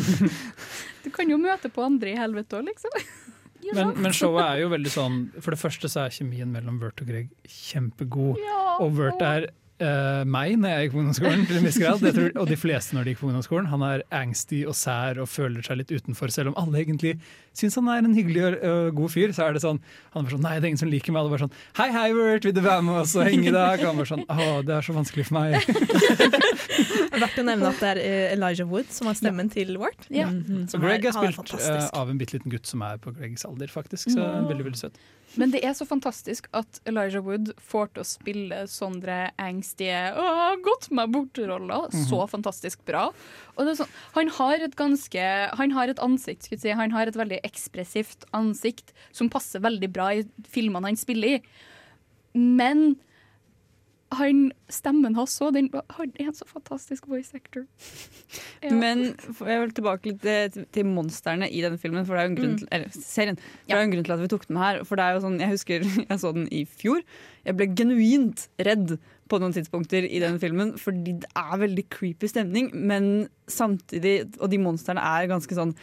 Du kan jo møte på andre i helvete òg, liksom. <laughs> Men, men <laughs> showet er jo veldig sånn For det første så er kjemien mellom Vert og Greg kjempegod. Ja, og Vert er eh, meg når jeg gikk på ungdomsskolen, til en viss grad. Jeg tror, og de fleste når de gikk på ungdomsskolen. Han er angsty og sær og føler seg litt utenfor, selv om alle egentlig syns han er en hyggelig og uh, god fyr. Så er det sånn Han var sånn Nei, det er ingen som liker meg. Alle bare sånn Hei, hei, Vert, vil du være med oss og henge i dag? Og han var sånn Å, det er så vanskelig for meg. <laughs> Verdt å nevne at det er eh, Elijah Wood som har stemmen til Wart. Ja. Mm -hmm. som Greg er spilt er uh, av en bitte liten gutt som er på Gregs alder, faktisk. Så mm. veldig, veldig søt. Men det er så fantastisk at Elijah Wood får til å spille sånne angstige «Åh, gått meg bort-roller så fantastisk bra. Og det sånn, han har et ganske Han har et ansikt, skulle jeg si. Han har et veldig ekspressivt ansikt som passer veldig bra i filmene han spiller i. Men han, stemmen hans òg, han er en så fantastisk voice actor. <laughs> Ja. Men jeg vil tilbake litt til, til monstrene i denne filmen, for det er jo en grunn Mm. eller serien. For det er jo en grunn til at vi tok den her. For det er jo sånn, Jeg husker <laughs> jeg så den i fjor. Jeg ble genuint redd på noen tidspunkter i den filmen, fordi det er veldig creepy stemning. Men samtidig, og de monstrene er ganske sånn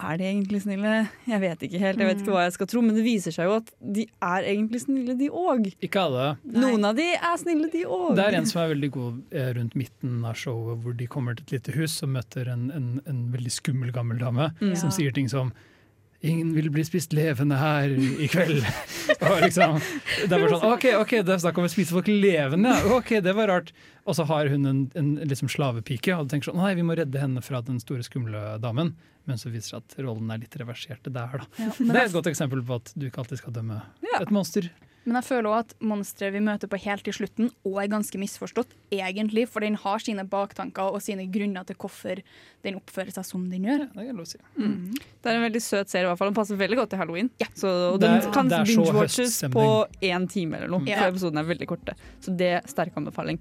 er de egentlig snille? Jeg vet ikke helt, jeg vet ikke hva jeg skal tro, men det viser seg jo at de er egentlig snille, de òg. Ikke alle. Noen av de er snille, de òg. Det er en som er veldig god eh, rundt midten av showet, hvor de kommer til et lite hus og møter en, en, en veldig skummel gammel dame Mm. som sier ting som Ingen vil bli spist levende her i kveld. <laughs> og liksom, det var sånn OK, ok, det er snakk om å spise folk levende. ja. OK, det var rart. Og så har hun en, en liksom slavepike, og du tenker sånn Nei, vi må redde henne fra den store, skumle damen. Men så viser det seg at rollen er litt reversert der, da. Ja, det er et godt eksempel på at du ikke alltid skal dømme et monster. Men jeg føler også at monsteret vi møter på helt til slutten, òg er ganske misforstått, egentlig. For den har sine baktanker og sine grunner til hvorfor den oppfører seg som den gjør. det er lov å si. Mm. Det er en veldig søt serie, i hvert fall. Den passer veldig godt til halloween. Så, og den er- kan det binge-watches på én time eller noe. Ja. For episodene er veldig korte. Så det er sterk anbefaling.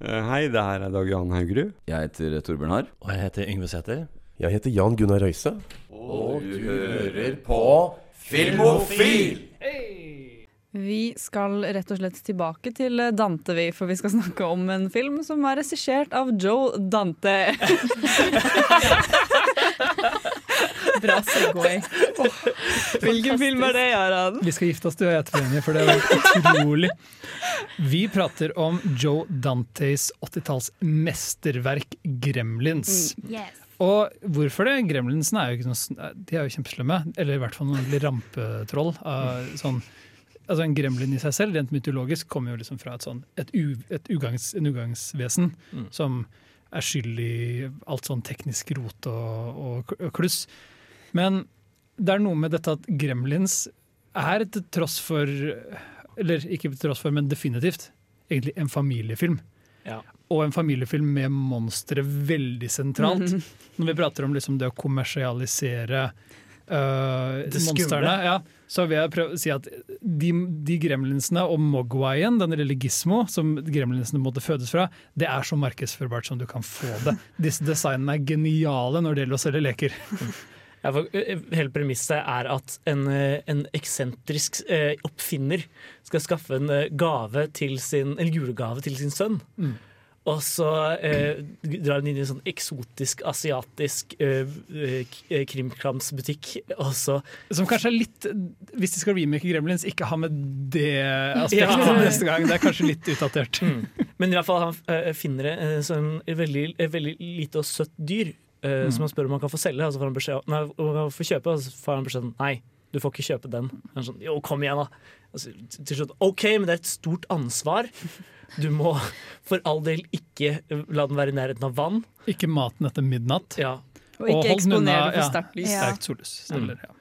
Eh, Hei, det her er Dag Johan Haugerud. Jeg heter Torbjørn Harr. Og jeg heter Yngve Sæther. Jeg heter Jan Gunnar Røise. Og du hører på Filmofil! Vi skal rett og slett tilbake til Dante, vi, for vi skal snakke om en film som er regissert av Joe Dante. <laughs> Bra Segway. Hvilken film er det, Jaran? Vi skal gifte oss til Trine, for det var utrolig. Vi prater om Joe Dantes 80-talls mesterverk Gremlins. Yes. Og hvorfor det? Gremlinsene er jo ikke noe, de er jo kjempeslemme. Eller i hvert fall noen rampetroll. av sånn, altså En gremlin i seg selv, rent mytologisk, kommer jo liksom fra et sånn, et u, et ugangs, en ugangsvesen Mm. som er skyld i alt sånn teknisk rot og, og og kluss. Men det er noe med dette at Gremlins er til tross for Eller ikke til tross for, men definitivt egentlig en familiefilm. Ja. Og en familiefilm med monstre veldig sentralt. Mhm. Når vi prater om liksom det å kommersialisere uh, monstrene, ja, så vil jeg prøve å si at de, de gremlinsene og mogwaien, den lille gismo som gremlinsene måtte fødes fra, det er så markedsførbart som du kan få det. Disse designene er geniale når det gjelder å selge leker. Ja, eh, hele premisset er at en, eh, en eksentrisk eh, oppfinner skal skaffe en eh, gave til sin, en julegave til sin sønn. Mm. Og så eh, drar hun inn i en sånn eksotisk asiatisk eh, eh, eh, krimkramsbutikk, og så Som kanskje er litt, hvis de skal remake Gremlins, ikke ha med det aspektet Ja. neste gang. Det er kanskje litt utdatert. Men i hvert fall han eh, finner eh, sånn et veldig, veldig lite og søtt dyr eh, Mm. som han spør om han kan få selge. Og så får han beskjed om- nei, om han kan få kjøpe, og så får han beskjed om nei, du får ikke kjøpe den. Han sånn, jo, kom igjen da. Altså, til- slutt, ok, men det er et stort ansvar. Du må for all del ikke la den være i nærheten av vann. Ikke maten etter midnatt. Ja. Og ikke eksponere for sterkt lys. Sterkt sollys. Mm. Ja.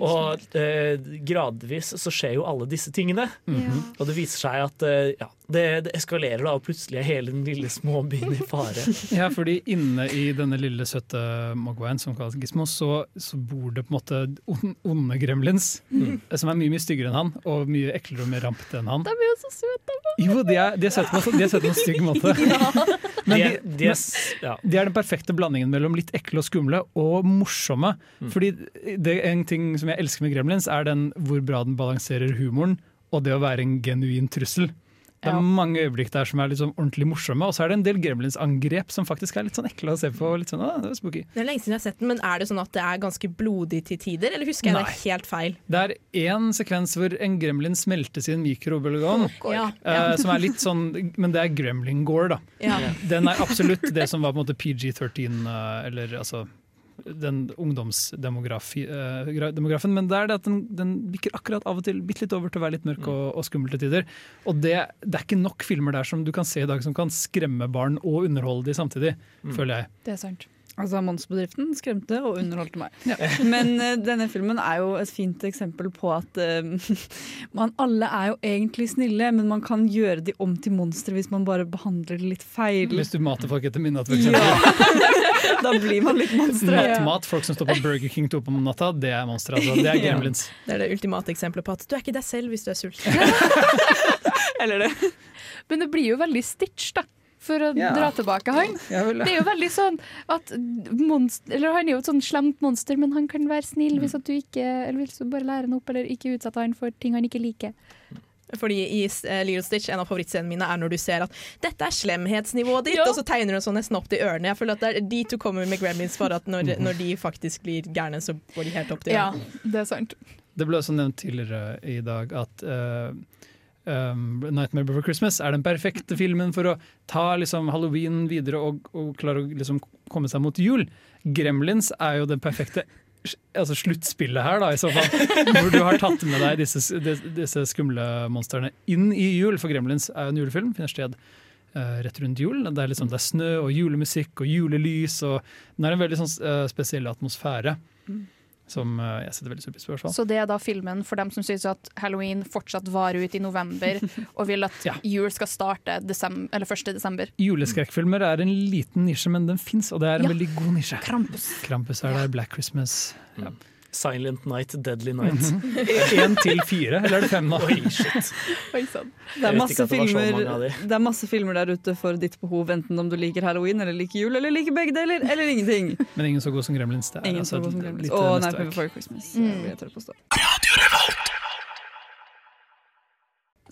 Og eh, gradvis så skjer jo alle disse tingene. Mhm. Og det viser seg at eh, ja, det, det eskalerer da, og plutselig er hele den lille småbyen i fare. <laughs> Ja, fordi inne i denne lille søte mogwaien som kalles Gismo, så, så bor det på en måte on- onde gremlins. Mm. Som er mye mye styggere enn han, og mye eklere og mer rampete enn han. De er jo så søte! Jo, de er, de er søte på en- søte stygg <laughs> måte. Men De de, er- de er men- ja. de er den perfekte blandingen mellom litt ekle og skumle og morsomme. Mm. Fordi det er En ting som jeg elsker med Gremlins, er den hvor bra den balanserer humoren og det å være en genuin trussel. Det er Ja. mange øyeblikk der som er sånn ordentlig morsomme, og så er det en del Gremlins-angrep som faktisk er litt sånn ekle å se på. Litt sånn, ah, det er spooky. Det er lenge siden jeg har sett den, men er det sånn at det er ganske blodig til tider, eller husker jeg Nei. det helt feil? Det er én sekvens hvor en gremlin smeltes i en mikrobølgeovn. Ja, uh, som er litt sånn, Men det er gremlin-gore, da. Ja. Den er absolutt det som var på en måte PG-13, uh, eller altså den ungdomsdemografen. Men det er det at den, den bikker akkurat av og til bitte litt over til å være litt mørk og, og skummel til tider. Og det, det er ikke nok filmer der som du kan se i dag som kan skremme barn og underholde de samtidig, føler jeg. Det er sant. Altså, Monsterbedriften skremte og underholdte meg. <laughs> Men uh, denne filmen er jo et fint eksempel på at uh, <laughs> man alle er jo egentlig snille, men man kan gjøre de om til monstre hvis man bare behandler det litt feil. Hvis du mater folk etter midnatt, eksempel. Ja. <laughs> <laughs> da blir man litt monstre. Nattmat, folk som står på Burger King to på natta, det er monstre. Altså. Det er gremlins. Det er det ultimate eksempelet på at du er ikke deg selv hvis du er sulten. <laughs> Eller det. Men det blir jo veldig Stitch, da. For å Ja. dra tilbake han. Det er jo veldig sånn at monster, eller Han er jo et sånn slemt monster, men han kan være snill hvis at du ikke Eller hvis du bare lærer han opp, eller ikke utsetter han for ting han ikke liker. Fordi i uh, Lilo Stitch, En av favorittscenene mine er når du ser at dette er slemhetsnivået ditt, og så tegner du sånn nesten opp til ørene. Jeg føler at det er De to kommer med Gremlins for at når, <laughs> når de faktisk blir gærne, så går de helt opp til Ja, det er sant. Det ble også nevnt tidligere i dag at uh, um, 'Nightmare Before Christmas' er den perfekte filmen for å ta liksom, halloween videre og, og klare å liksom, komme seg mot jul. 'Gremlins' er jo den perfekte altså, sluttspillet her, da, i så fall. Hvor du har tatt med deg disse, disse, skumle monstrene inn i jul. For 'Gremlins' er jo en julefilm, finner sted uh, rett rundt jul. Det er, liksom, det er snø og julemusikk og julelys. Og den har en veldig sånn, uh, spesiell atmosfære. Som eh, jeg setter veldig stor pris på. Så det er da filmen for dem som syns at halloween fortsatt varer ut i november, <laughs> og vil at jul skal starte desember, eller 1. desember. Juleskrekkfilmer er en liten nisje, men den fins, og det er en Ja. veldig god nisje. Krampus. Krampus er der, Black Christmas. Ja. Silent Night, Deadly Night. <laughs> Én til fire, eller er det fem? Oi, shit. Det er, masse filmer, de. det er masse filmer der ute for ditt behov, enten om du liker halloween, eller liker jul, eller liker begge deler, eller ingenting. Men ingen så god som Gremlins. Det er Ingen altså så god som Gremlins. Og mesterverk. Nightmare Before Christmas. Mm.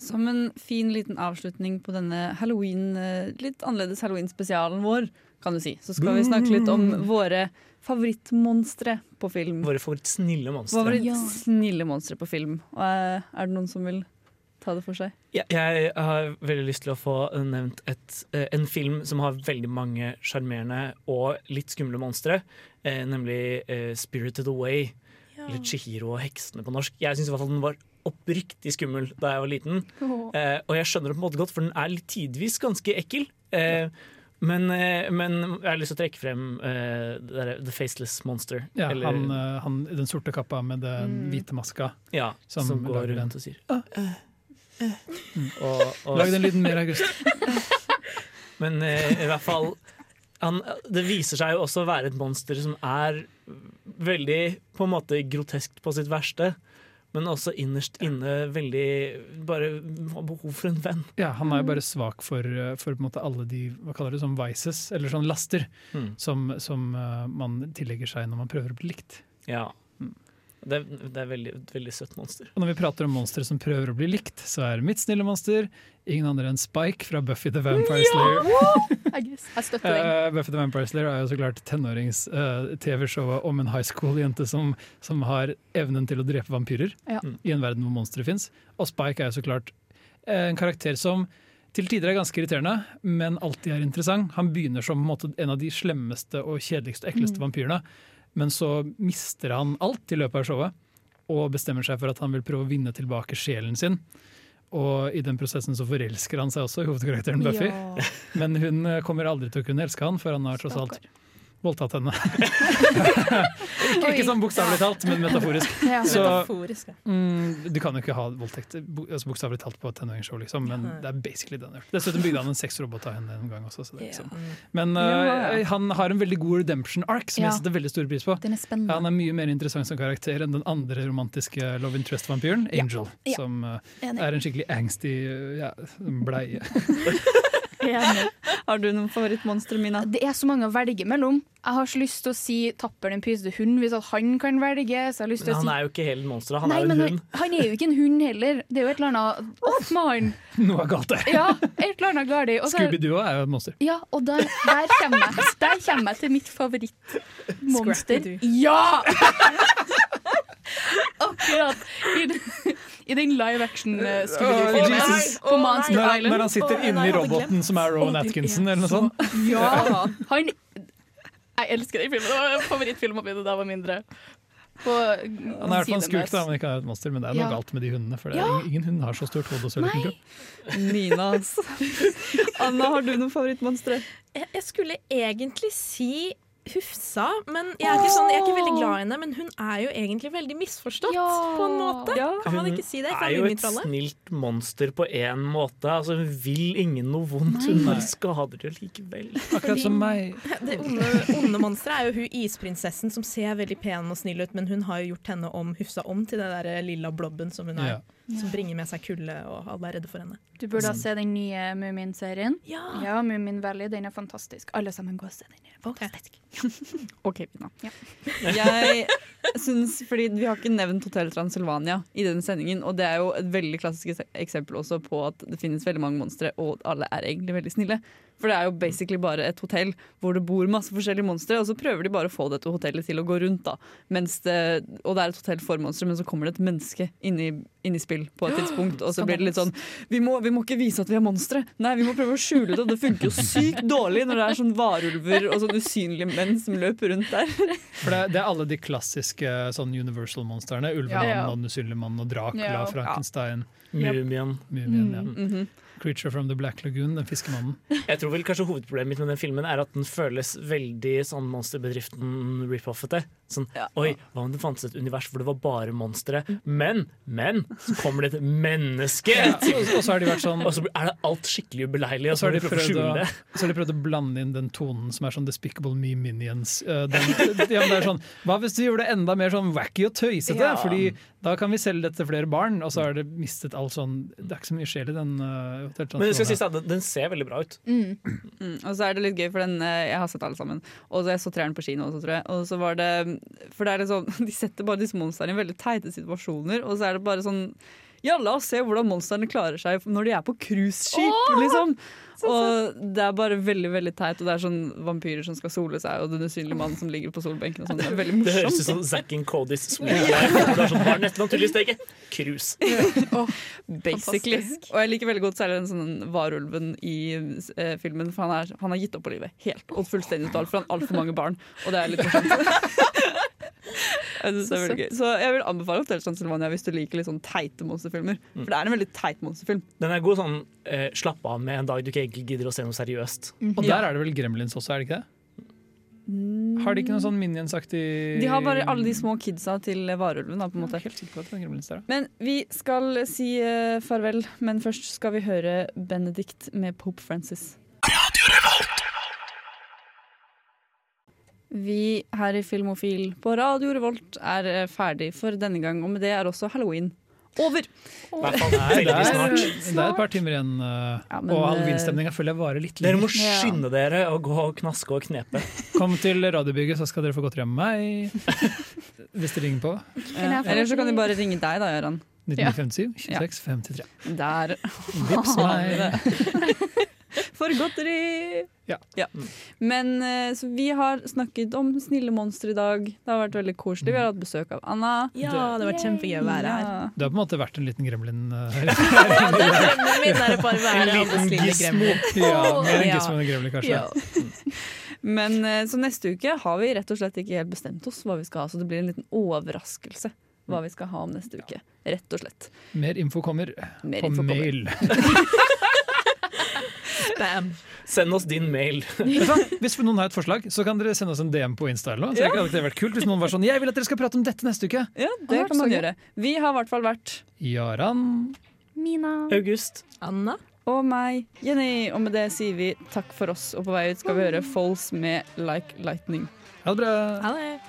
Som en fin liten avslutning på denne halloween, eh, litt annerledes halloween-spesialen vår, kan du si, så skal vi snakke litt om våre favorittmonstre på film. Våre favorittsnille monstre. Våre snille monstre på film. Og, eh, Er det noen som vil ta det for seg? Ja, jeg har veldig lyst til å få nevnt et, eh, en film som har veldig mange sjarmerende og litt skumle monstre, eh, nemlig 'Spirited Away'. Eller 'Chihiro og heksene' på norsk. Jeg syns den var oppriktig skummel da jeg var liten. Eh, og jeg skjønner det på en måte godt, for den er tidvis ganske ekkel. Eh, men, eh, men jeg har lyst til å trekke frem uh, der, The Faceless Monster. Ja, Eller- han, eh, han den sorte kappa med den Mm. hvite maska. Ja, som, går rundt og sier Ah. Mm. og, og, Lag den lyden mer, August. <laughs> Men i hvert fall han, Det viser seg jo også å være et monster som er veldig på en måte groteskt på sitt verste. Men også innerst inne veldig bare har behov for en venn. Ja, han er jo bare svak for, eh, for på en måte alle de hva kaller det, som vices, eller sånn laster, Mm. som, som eh, man tillegger seg når man prøver å bli likt. Ja. Det, det er veldig, et veldig søtt monster. Og når vi prater om monstre som prøver å bli likt, så er mitt snille monster ingen andre enn Spike fra Buffy the Vampire Slayer. Ja! uh. Eh, Buffy the Vampire Slayer er jo så klart tenårings-TV-showet om en high school-jente som, som har evnen til å drepe vampyrer Ja. i en verden hvor monstre fins. Og Spike er jo så klart uh, en karakter som til tider er ganske irriterende, men alltid er interessant. Han begynner som en, måte, en av de slemmeste og kjedeligste og ekleste Mm. vampyrene, men så mister han alt i løpet av showet og bestemmer seg for at han vil prøve å vinne tilbake sjelen sin. Og i den prosessen så forelsker han seg også i hovedkarakteren Buffy. Ja. <laughs> Men hun eh, kommer aldri til å kunne elske han, for han har tross alt voldtatt henne. <laughs> ikke, ikke sånn bokstavelig talt, men metaforisk. <laughs> Ja. Så, Metaforisk, ja. mm, du kan jo ikke ha voldtekt altså bokstavelig talt på et tenåringsshow, liksom, men det er basically har gjort. Dessuten bygde han en sexrobot av henne en gang også. Så det, liksom. Men eh, han har en veldig god redemption arc, som jeg setter veldig stor pris på. Den er. Han er mye mer interessant som karakter enn den andre romantiske love interest-vampyren, Angel, som uh, er en skikkelig angsty eh, ja, bleie. <laughs> Har du noen favorittmonstre, Mina? Det er så mange å velge mellom. Jeg har så lyst til å si Tapper den pysete hund, hvis at han kan velge. Så jeg har lyst til Men å han si er jo ikke helt monster, han Nei, er jo en hund. Han er jo ikke en hund heller. Det er jo et eller annet off med han. <laughs> Noe er galt der. Ja, et eller annet galt. Og så er- Scooby-Doo er jo et monster. Ja, og der, der, kommer jeg, der kommer jeg til mitt favorittmonster. Ja! Akkurat. I, den- i den live action uh, oh, på Monster Når, Island. når han sitter oh, inni roboten som er Rowan Atkinson er eller noe sånt. Ja! <laughs> Han, jeg elsker den filmen. Det var favorittfilmen min da jeg var mindre. På Han er i hvert fall en skurk, da, men ikke et monster. Men det er noe Ja. galt med de hundene. For det er, Ja. ingen, ingen hund har så stort hode og så liten kropp. Nina, altså. <laughs> Anna, har du noen favorittmonstre? Jeg, jeg skulle egentlig si Hufsa, men jeg er, ikke sånn, jeg er ikke veldig glad i henne. Men hun er jo egentlig veldig misforstått, på en måte. Kan man ikke si det? Hun er jo et snilt monster på én måte. Altså, hun vil ingen noe vondt. Hun Nei. bare skader det likevel. Akkurat som meg. <laughs> Det onde, onde monsteret er jo hun isprinsessen som ser veldig pen og snill ut, men hun har jo gjort henne om, Hufsa om til det der lilla blobben som hun er. Ja. Som bringer med seg kulde, og alle er redde for henne. Du burde se den nye Mumin-serien. Ja. ja Mumin Valley. Den er fantastisk. Alle sammen gå og se den. Den er fantastisk. <laughs> OK, Mina. Jeg syns, fordi Vi har ikke nevnt Hotell Transylvania i denne sendingen, og det er jo et veldig klassisk eksempel også på at det finnes veldig mange monstre, og alle er egentlig veldig snille. For det er jo basically bare et hotell hvor det bor masse forskjellige monstre, og så prøver de bare å få dette hotellet til å gå rundt. da. Mens det, og det er et hotell for monstre, men så kommer det et menneske inn i, inn i spill på et tidspunkt, og så blir det litt sånn vi må, vi må ikke vise at vi er monstre! Nei, vi må prøve å skjule det, og det funker jo sykt dårlig når det er sånn varulver og sånn usynlige menn som løper rundt der. For det, det er alle de klassiske sånn Universal-monstrene. Ulvemannen Ja. og Den usynlige mannen og Dracula, Ja. Frankenstein. Mumien. Mumien ja. Mhm. Creature from the Black Lagoon, den fiskemannen. Jeg tror vel kanskje Hovedproblemet mitt med den filmen er at den føles veldig sånn Monsterbedriften Sånn, Oi, hva om det fantes et univers hvor det var bare monstre? Men, men, så kommer det et menneske! Ja, og- og så har de vært sånn- Og så er det alt skikkelig ubeleilig, Og så har de prøvd å, så har de prøvd å blande inn den tonen som er sånn Despicable Me Minions. Eh, Den, ja, det er sånn, hva hvis vi gjorde det enda mer sånn wacky og tøysete? Ja. Fordi da kan vi selge det til flere barn, og så har det mistet all sånn Det er ikke så mye sjel i den. Uh, Men det skal sies at den- ser veldig bra ut. Mm, og så er det litt gøy, for den, eh, jeg har sett alle sammen. Og så jeg så treeren på kino også, tror jeg. Og så var det For det er sånn <laughs> De setter bare disse monstrene i veldig teite situasjoner, og så er det bare sånn ja, la oss se hvordan monstrene klarer seg når de er på cruiseskip, oh! liksom. Og det er bare veldig veldig teit, og det er sånn vampyrer som skal sole seg, og den usynlige mannen som ligger på solbenken og sånn. Det er veldig Det høres ut morsomt. som Zack and Codys Sweet Life. Det er sånn, Hva er neste naturlige steget? Cruise. Basically. Og jeg liker veldig godt særlig den sånn varulven i eh, filmen, for han, er, han har gitt opp på livet helt og fullstendig totalt, for han har altfor mange barn, og det er litt morsomt. <laughs> Jeg synes det er veldig gøy. Så jeg vil anbefale Hotel Transylvania hvis du liker litt sånn teite monsterfilmer. For det er en veldig teit monsterfilm. Den er god sånn eh, slapp av med en dag du ikke egentlig gidder å se noe seriøst. Og der er det vel Gremlins også, er det ikke det? Har de ikke noe sånn Minions-aktig De har bare alle de små kidsa til varulven. Da, på en måte. Helt sikker på at det er der, da. Men vi skal si uh, farvel, men først skal vi høre Benedict med Pope Francis. Vi her i Filmofil på Radio Revolt er eh, ferdig for denne gang, og med det er også halloween over. Nei, det, er, det er et par timer igjen, uh, men, og eh, halloweenstemninga føler jeg varer litt Dere må skynde dere og gå og knaske og knepe. <laughs> Kom til radiobygget, så skal dere få godteri med meg. <laughs> Hvis dere ringer på. Ja. Eller så kan de bare ringe deg, da, Gøran. 1957 26 53. Der Vips har vi meg. det. <laughs> For godteri! Ja. Men eh, så vi har snakket om snille monstre i dag. Det har vært veldig koselig. Vi har hatt besøk av Anna. Ja, det har vært kjempegøy å være her. Ja. Det har på en måte vært en liten gremlin uh, <laughs> her. Er En liten gremlin. Ja, mer en Ja. gizmo enn gremlin, kanskje. Ja. Men eh, så neste uke har vi rett og slett ikke helt bestemt oss hva vi skal ha, så det blir en liten overraskelse hva vi skal ha om neste uke. Rett og slett. Mer info kommer Mer på info kommer. <laughs> Spam. Send oss din mail. Hvis noen har et forslag, så kan dere sende oss en DM på Insta. eller noe. Så Ja. hadde det vært kult Hvis noen var sånn 'Jeg vil at dere skal prate om dette neste uke'. Ja, det kan man gjøre. Vi har i hvert fall vært Jaran. Mina. August. Anna. Og meg, Jenny. Og med det sier vi takk for oss, og på vei ut skal vi høre Falls med Like Lightning. Ha det bra. Ha det.